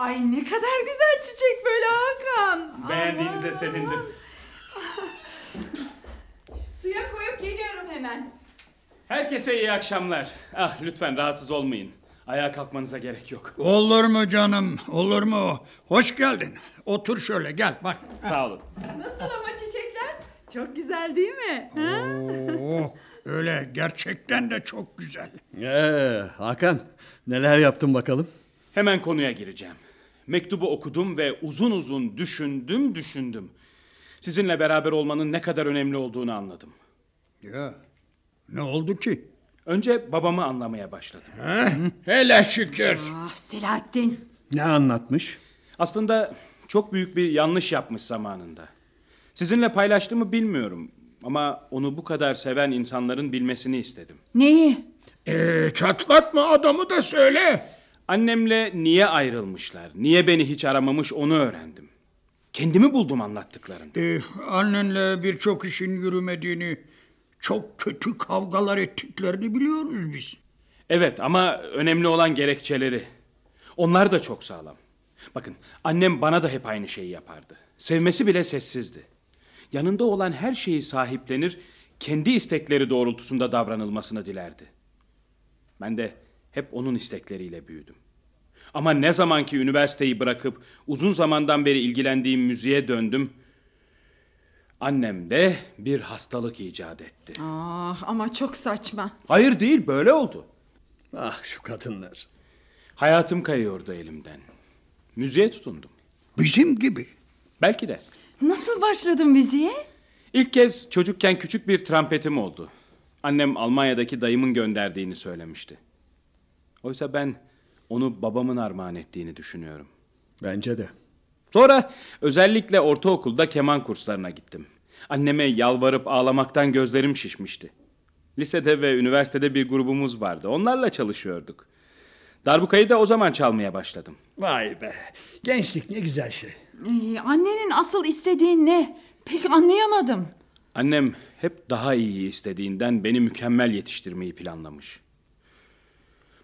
Ay ne kadar güzel çiçek böyle Hakan. Beğendiğinize Aman. sevindim. Suya koyup geliyorum hemen. Herkese iyi akşamlar. Ah lütfen rahatsız olmayın. Ayağa kalkmanıza gerek yok. Olur mu canım? Olur mu? Hoş geldin. Otur şöyle gel bak. Sağ olun. Nasıl ama çiçekler? Çok güzel değil mi? Ha? Oo, öyle gerçekten de çok güzel. Ee, Hakan neler yaptın bakalım? Hemen konuya gireceğim. Mektubu okudum ve uzun uzun düşündüm düşündüm. Sizinle beraber olmanın ne kadar önemli olduğunu anladım. Ya ne oldu ki? Önce babamı anlamaya başladım. Hele şükür. Ah Selahattin. Ne anlatmış? Aslında çok büyük bir yanlış yapmış zamanında. Sizinle paylaştığımı bilmiyorum ama onu bu kadar seven insanların bilmesini istedim. Neyi? Ee, çatlatma adamı da söyle. Annemle niye ayrılmışlar, niye beni hiç aramamış onu öğrendim. Kendimi buldum anlattıklarında. Ee, annenle birçok işin yürümediğini, çok kötü kavgalar ettiklerini biliyoruz biz. Evet ama önemli olan gerekçeleri. Onlar da çok sağlam. Bakın annem bana da hep aynı şeyi yapardı. Sevmesi bile sessizdi. Yanında olan her şeyi sahiplenir, kendi istekleri doğrultusunda davranılmasını dilerdi. Ben de hep onun istekleriyle büyüdüm. Ama ne zaman ki üniversiteyi bırakıp uzun zamandan beri ilgilendiğim müziğe döndüm, annem de bir hastalık icat etti. Ah ama çok saçma. Hayır değil, böyle oldu. Ah şu kadınlar. Hayatım kayıyordu elimden. Müziğe tutundum. Bizim gibi. Belki de. Nasıl başladın müziğe? İlk kez çocukken küçük bir trampetim oldu. Annem Almanya'daki dayımın gönderdiğini söylemişti. Oysa ben onu babamın armağan ettiğini düşünüyorum. Bence de. Sonra özellikle ortaokulda keman kurslarına gittim. Anneme yalvarıp ağlamaktan gözlerim şişmişti. Lisede ve üniversitede bir grubumuz vardı. Onlarla çalışıyorduk. Darbukayı da o zaman çalmaya başladım. Vay be. Gençlik ne güzel şey. Ee, annenin asıl istediği ne? Pek anlayamadım. Annem hep daha iyi istediğinden beni mükemmel yetiştirmeyi planlamış.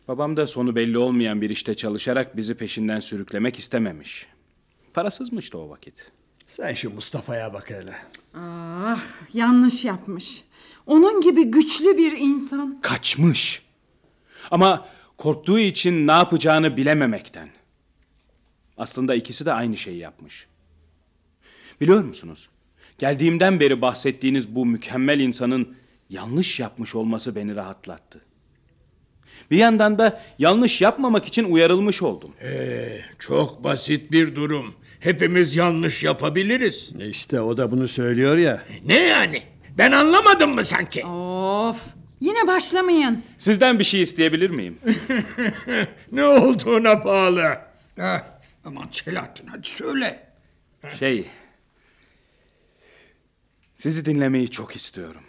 Babam da sonu belli olmayan bir işte çalışarak bizi peşinden sürüklemek istememiş. Parasızmıştı o vakit. Sen şu Mustafa'ya bak hele. Ah yanlış yapmış. Onun gibi güçlü bir insan. Kaçmış. Ama korktuğu için ne yapacağını bilememekten. Aslında ikisi de aynı şeyi yapmış. Biliyor musunuz? Geldiğimden beri bahsettiğiniz bu mükemmel insanın yanlış yapmış olması beni rahatlattı. Bir yandan da yanlış yapmamak için uyarılmış oldum. Ee, çok basit bir durum. Hepimiz yanlış yapabiliriz. E İşte o da bunu söylüyor ya. Ne yani? Ben anlamadım mı sanki? Of yine başlamayın. Sizden bir şey isteyebilir miyim? ne olduğuna bağlı. Ha, aman Selahattin hadi söyle. Şey... Sizi dinlemeyi çok istiyorum.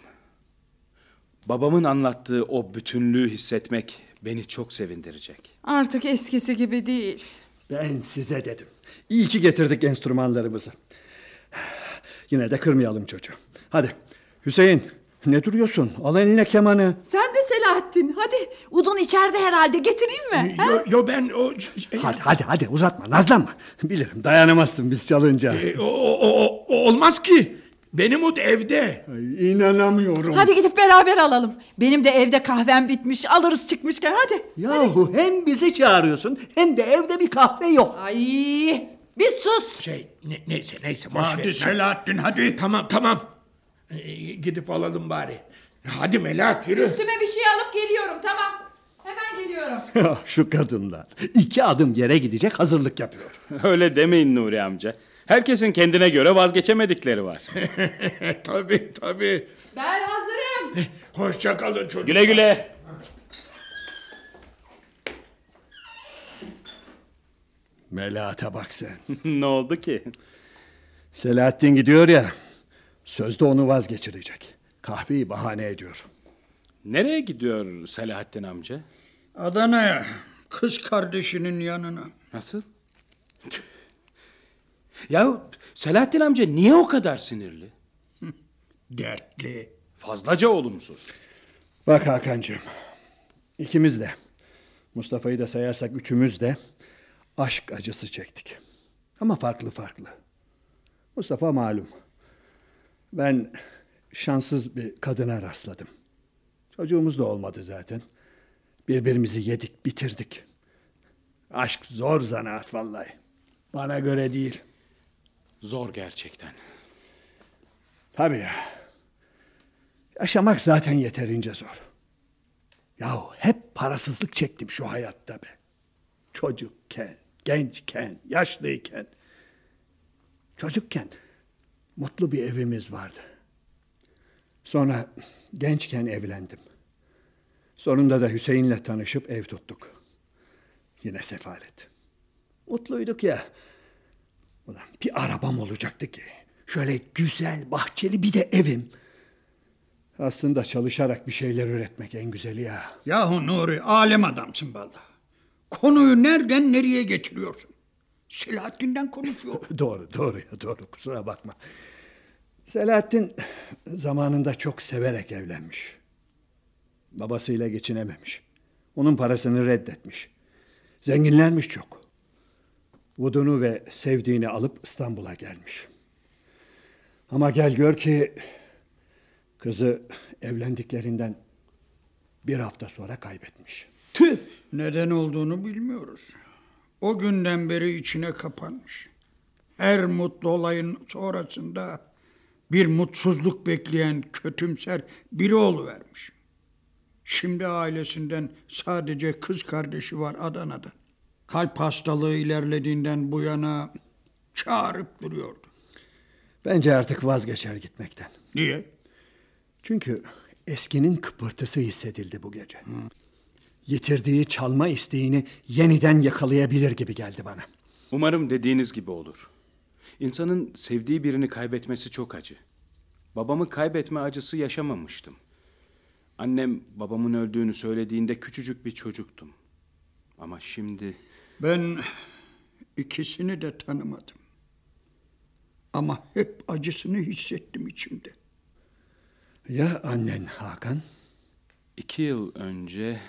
Babamın anlattığı o bütünlüğü hissetmek beni çok sevindirecek. Artık eskisi gibi değil. Ben size dedim. İyi ki getirdik enstrümanlarımızı. Yine de kırmayalım çocuğu. Hadi Hüseyin ne duruyorsun? Al eline kemanı. Sen de Selahattin hadi. Udun içeride herhalde getireyim mi? Yo, yo ben o... Hadi hadi hadi uzatma nazlanma. Bilirim dayanamazsın biz çalınca. E, o, o- o olmaz ki. Benim o evde. Ay, inanamıyorum. Hadi gidip beraber alalım. Benim de evde kahvem bitmiş. Alırız çıkmışken hadi. Yahu hem bizi çağırıyorsun hem de evde bir kahve yok. Ay bir sus. Şey ne- neyse neyse boş Hadi ver. Selahattin hadi. Tamam tamam. Ee, gidip alalım bari. Hadi Melahat yürü. Üstüme bir şey alıp geliyorum tamam. Hemen geliyorum. Ah, Şu kadınlar. İki adım yere gidecek hazırlık yapıyor. Öyle demeyin Nuri amca. Herkesin kendine göre vazgeçemedikleri var. tabii tabii. Ben hazırım. Hoşça kalın çocuklar. Güle güle. Melahat'e bak sen. ne oldu ki? Selahattin gidiyor ya. Sözde onu vazgeçirecek. Kahveyi bahane ediyor. Nereye gidiyor Selahattin amca? Adana'ya kız kardeşinin yanına. Nasıl? Ya Selahattin amca niye o kadar sinirli? Dertli. Fazlaca olumsuz. Bak Hakan'cığım. ikimiz de Mustafa'yı da sayarsak üçümüz de aşk acısı çektik. Ama farklı farklı. Mustafa malum. Ben şanssız bir kadına rastladım. Çocuğumuz da olmadı zaten. Birbirimizi yedik, bitirdik. Aşk zor zanaat vallahi. Bana göre değil. Zor gerçekten. Tabii ya. Yaşamak zaten yeterince zor. Yahu hep parasızlık çektim şu hayatta be. Çocukken, gençken, yaşlıyken. Çocukken mutlu bir evimiz vardı. Sonra gençken evlendim. Sonunda da Hüseyin'le tanışıp ev tuttuk. Yine sefalet. Mutluyduk ya. Ulan bir arabam olacaktı ki. Şöyle güzel, bahçeli bir de evim. Aslında çalışarak bir şeyler üretmek en güzeli ya. Yahu Nuri alem adamsın valla. Konuyu nereden nereye getiriyorsun? Selahattin'den konuşuyor. doğru, doğru ya doğru. Kusura bakma. Selahattin zamanında çok severek evlenmiş. Babasıyla geçinememiş. Onun parasını reddetmiş. Zenginlermiş çok. Vudunu ve sevdiğini alıp İstanbul'a gelmiş. Ama gel gör ki kızı evlendiklerinden bir hafta sonra kaybetmiş. Tüh! Neden olduğunu bilmiyoruz. O günden beri içine kapanmış. Her mutlu olayın sonrasında bir mutsuzluk bekleyen kötümser biri oluvermiş. Şimdi ailesinden sadece kız kardeşi var Adana'da. Kalp hastalığı ilerlediğinden bu yana çağırıp duruyordu. Bence artık vazgeçer gitmekten. Niye? Çünkü eskinin kıpırtısı hissedildi bu gece. Yitirdiği çalma isteğini yeniden yakalayabilir gibi geldi bana. Umarım dediğiniz gibi olur. İnsanın sevdiği birini kaybetmesi çok acı. Babamı kaybetme acısı yaşamamıştım. Annem babamın öldüğünü söylediğinde küçücük bir çocuktum. Ama şimdi Ben ikisini de tanımadım. Ama hep acısını hissettim içimde. Ya annen Hakan? iki yıl önce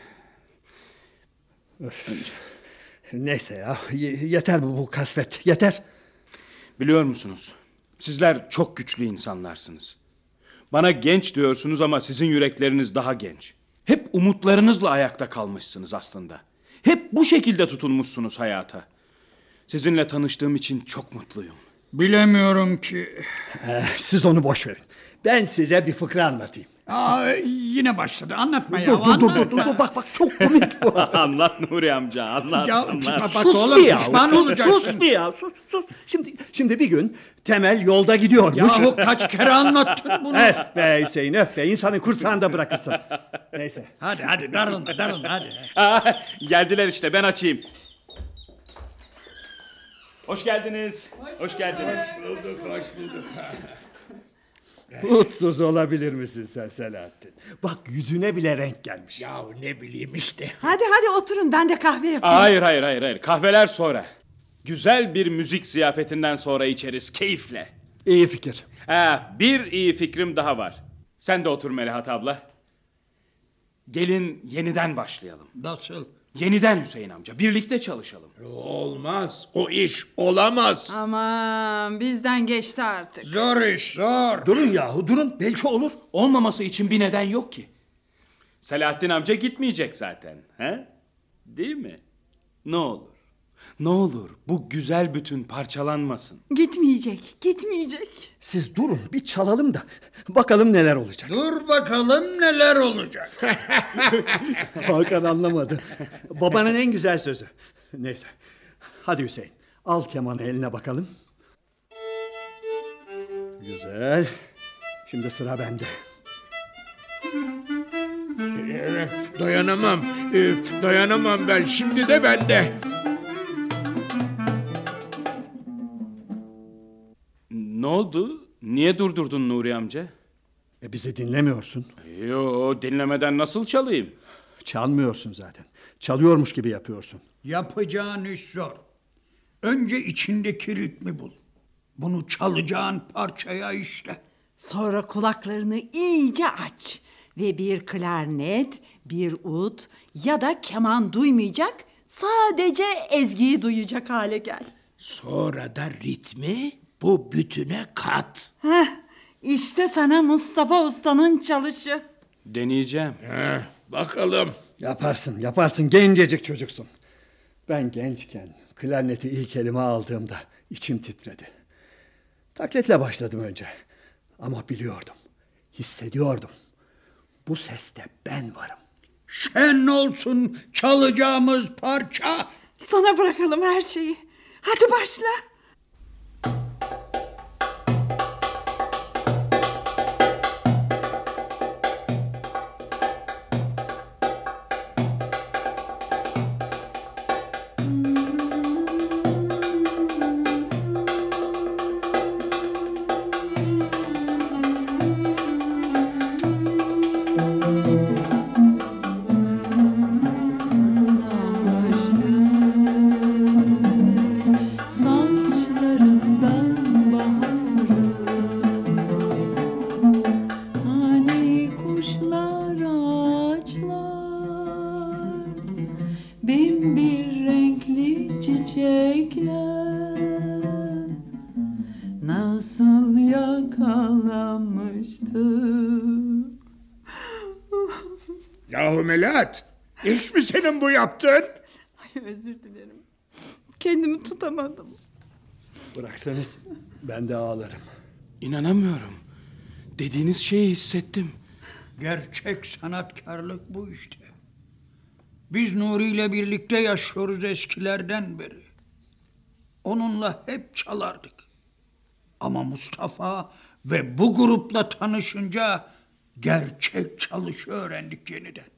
Neyse ya y- yeter bu, bu kasvet yeter. Biliyor musunuz? Sizler çok güçlü insanlarsınız. Bana genç diyorsunuz ama sizin yürekleriniz daha genç. Hep umutlarınızla ayakta kalmışsınız aslında. Hep bu şekilde tutunmuşsunuz hayata. Sizinle tanıştığım için çok mutluyum. Bilemiyorum ki. Eh, siz onu boş verin. Ben size bir fıkra anlatayım. Aa, yine başladı. Anlatma ya. Dur, dur, dur, dur, dur, dur, bak bak çok komik bu. anlat Nuri amca, anlat. Ya, anlat. bak sus oğlum, bir ya, pişman sus, olacaksın. sus bir ya, sus, sus. Şimdi, şimdi bir gün Temel yolda gidiyormuş. Yahu kaç kere anlattın bunu. öf be Hüseyin, öf be. İnsanı kursağında bırakırsın. Neyse. Hadi hadi darılma darılma hadi. Aa, Geldiler işte ben açayım. Hoş geldiniz. Hoş, geldiniz. Bulduk hoş bulduk. Mutsuz olabilir misin sen Selahattin? Bak yüzüne bile renk gelmiş. Yahu ne bileyim işte. Hadi hadi oturun ben de kahve yapayım. Hayır hayır hayır hayır. Kahveler sonra. Güzel bir müzik ziyafetinden sonra içeriz keyifle. İyi fikir. Ha, bir iyi fikrim daha var. Sen de otur Melahat abla. Gelin yeniden başlayalım. Nasıl? Yeniden Hüseyin amca. Birlikte çalışalım. Olmaz. O iş olamaz. Aman bizden geçti artık. Zor iş zor. Durun yahu durun. Belki olur. Olmaması için bir neden yok ki. Selahattin amca gitmeyecek zaten. He? Değil mi? Ne olur. Ne olur bu güzel bütün parçalanmasın. Gitmeyecek gitmeyecek. Siz durun bir çalalım da bakalım neler olacak. Dur bakalım neler olacak. Hakan anlamadı. Babanın en güzel sözü. Neyse. Hadi Hüseyin. Al kemanı eline bakalım. Güzel. Şimdi sıra bende. Ee, dayanamam. Ee, dayanamam ben. Şimdi de bende. Oldu? Niye durdurdun Nuri amca? E bizi dinlemiyorsun. Yo dinlemeden nasıl çalayım? Çalmıyorsun zaten. Çalıyormuş gibi yapıyorsun. Yapacağın iş zor. Önce içindeki ritmi bul. Bunu çalacağın parçaya işle. Sonra kulaklarını iyice aç ve bir klarnet, bir ut ya da keman duymayacak, sadece ezgiyi duyacak hale gel. Sonra da ritmi bu bütüne kat. Heh, işte sana Mustafa Usta'nın çalışı. Deneyeceğim. Heh, bakalım. Yaparsın, yaparsın. Gencecik çocuksun. Ben gençken klarneti ilk elime aldığımda içim titredi. Taklitle başladım önce. Ama biliyordum, hissediyordum. Bu seste ben varım. Şen olsun çalacağımız parça. Sana bırakalım her şeyi. Hadi başla. Senin bu yaptığın? Ay özür dilerim. Kendimi tutamadım. Bıraksanız ben de ağlarım. İnanamıyorum. Dediğiniz şeyi hissettim. Gerçek sanatkarlık bu işte. Biz Nuri ile birlikte yaşıyoruz eskilerden beri. Onunla hep çalardık. Ama Mustafa ve bu grupla tanışınca gerçek çalışı öğrendik yeniden.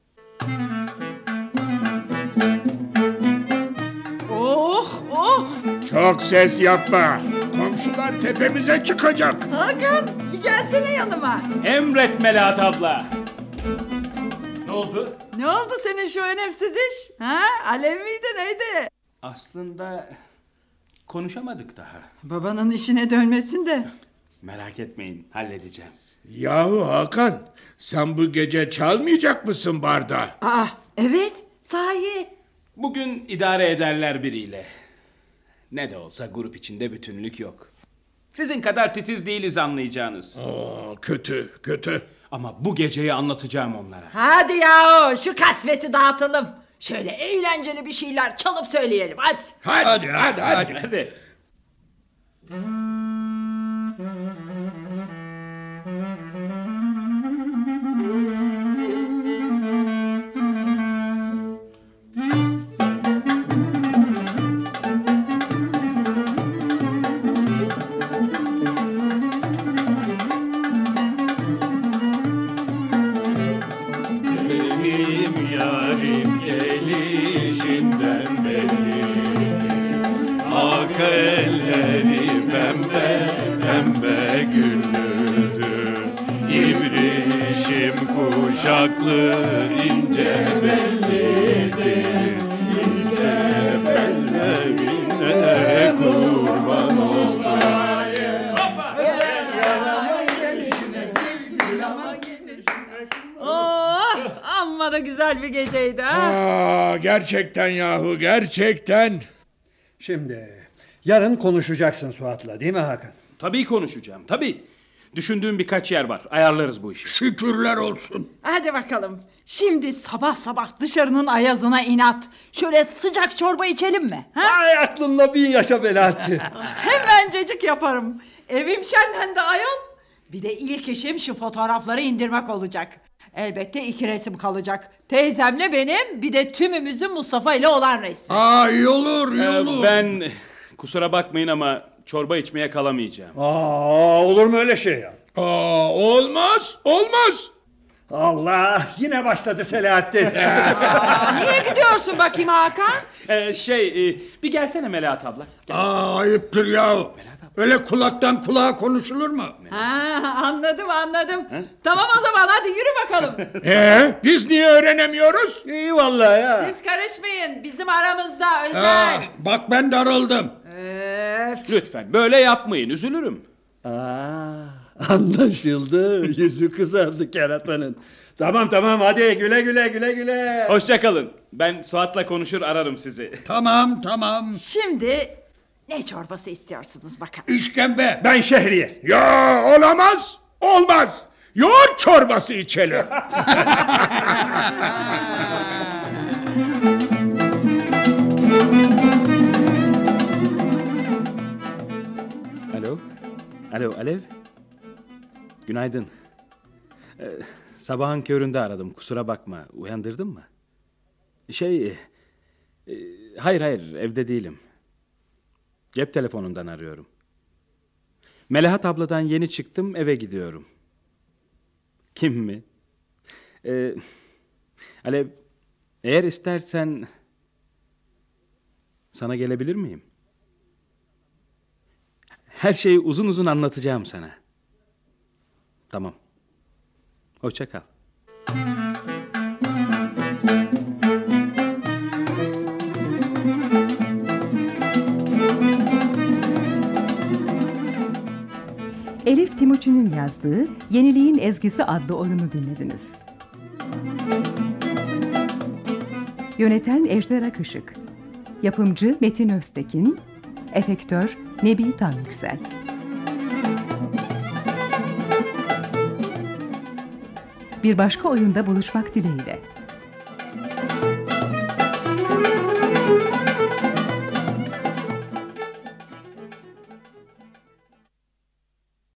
Oh oh. Çok ses yapma. Komşular tepemize çıkacak. Hakan bir gelsene yanıma. Emret Melahat abla. Ne oldu? Ne oldu senin şu önemsiz iş? Ha? Alev miydi neydi? Aslında konuşamadık daha. Babanın işine dönmesin de. Merak etmeyin halledeceğim. Yahu Hakan, sen bu gece çalmayacak mısın barda? Aa evet sahi. Bugün idare ederler biriyle. Ne de olsa grup içinde bütünlük yok. Sizin kadar titiz değiliz anlayacağınız. Aa, kötü, kötü. Ama bu geceyi anlatacağım onlara. Hadi ya şu kasveti dağıtalım. Şöyle eğlenceli bir şeyler çalıp söyleyelim hadi. Hadi, hadi, hadi. Hadi. Benim gerçekten yahu, gerçekten. Şimdi yarın konuşacaksın Suat'la değil mi Hakan? Tabii konuşacağım tabii. Düşündüğüm birkaç yer var. Ayarlarız bu işi. Şükürler olsun. Hadi bakalım. Şimdi sabah sabah dışarının ayazına inat. Şöyle sıcak çorba içelim mi? Ha? Ay aklınla bir yaşa Belahatçı. Hemencecik yaparım. Evim şenlendi ayol. Bir de ilk işim şu fotoğrafları indirmek olacak. Elbette iki resim kalacak. Teyzemle benim bir de tümümüzün Mustafa ile olan resmi. Aa iyi olur, iyi Ee, olur. ben kusura bakmayın ama çorba içmeye kalamayacağım. Aa, olur mu öyle şey ya? Aa, olmaz, olmaz. Allah yine başladı Selahattin. Aa, niye gidiyorsun bakayım Hakan? Ee, şey e, bir gelsene Melahat abla. Aa ayıptır ya. Öyle kulaktan kulağa konuşulur mu? Ha, anladım anladım. Tamam o zaman hadi yürü bakalım. Ee, biz niye öğrenemiyoruz? İyi vallahi ya. Siz karışmayın bizim aramızda Aa, özel. bak ben darıldım. Öf. Lütfen böyle yapmayın üzülürüm. Aa, anlaşıldı. Yüzü kızardı keratanın. Tamam tamam hadi güle güle güle güle. Hoşçakalın. Ben Suat'la konuşur ararım sizi. Tamam tamam. Şimdi ne çorbası istiyorsunuz bakalım. İşkembe. Ben şehriye. Ya olamaz, olmaz. Yoğurt çorbası içelim. Alo. Alo Alev. Günaydın. Ee, sabahın köründe aradım. Kusura bakma. Uyandırdın mı? Şey... e, hayır hayır evde değilim. Cep telefonundan arıyorum. Melahat abladan yeni çıktım eve gidiyorum. Kim mi? Ee, Alev eğer istersen sana gelebilir miyim? Her şeyi uzun uzun anlatacağım sana. Tamam. Hoşça kal. Elif Timuçin'in yazdığı Yeniliğin Ezgisi adlı oyunu dinlediniz. Yöneten Ejder Akışık Yapımcı Metin Öztekin Efektör Nebi Tanrıksel Bir başka oyunda buluşmak dileğiyle.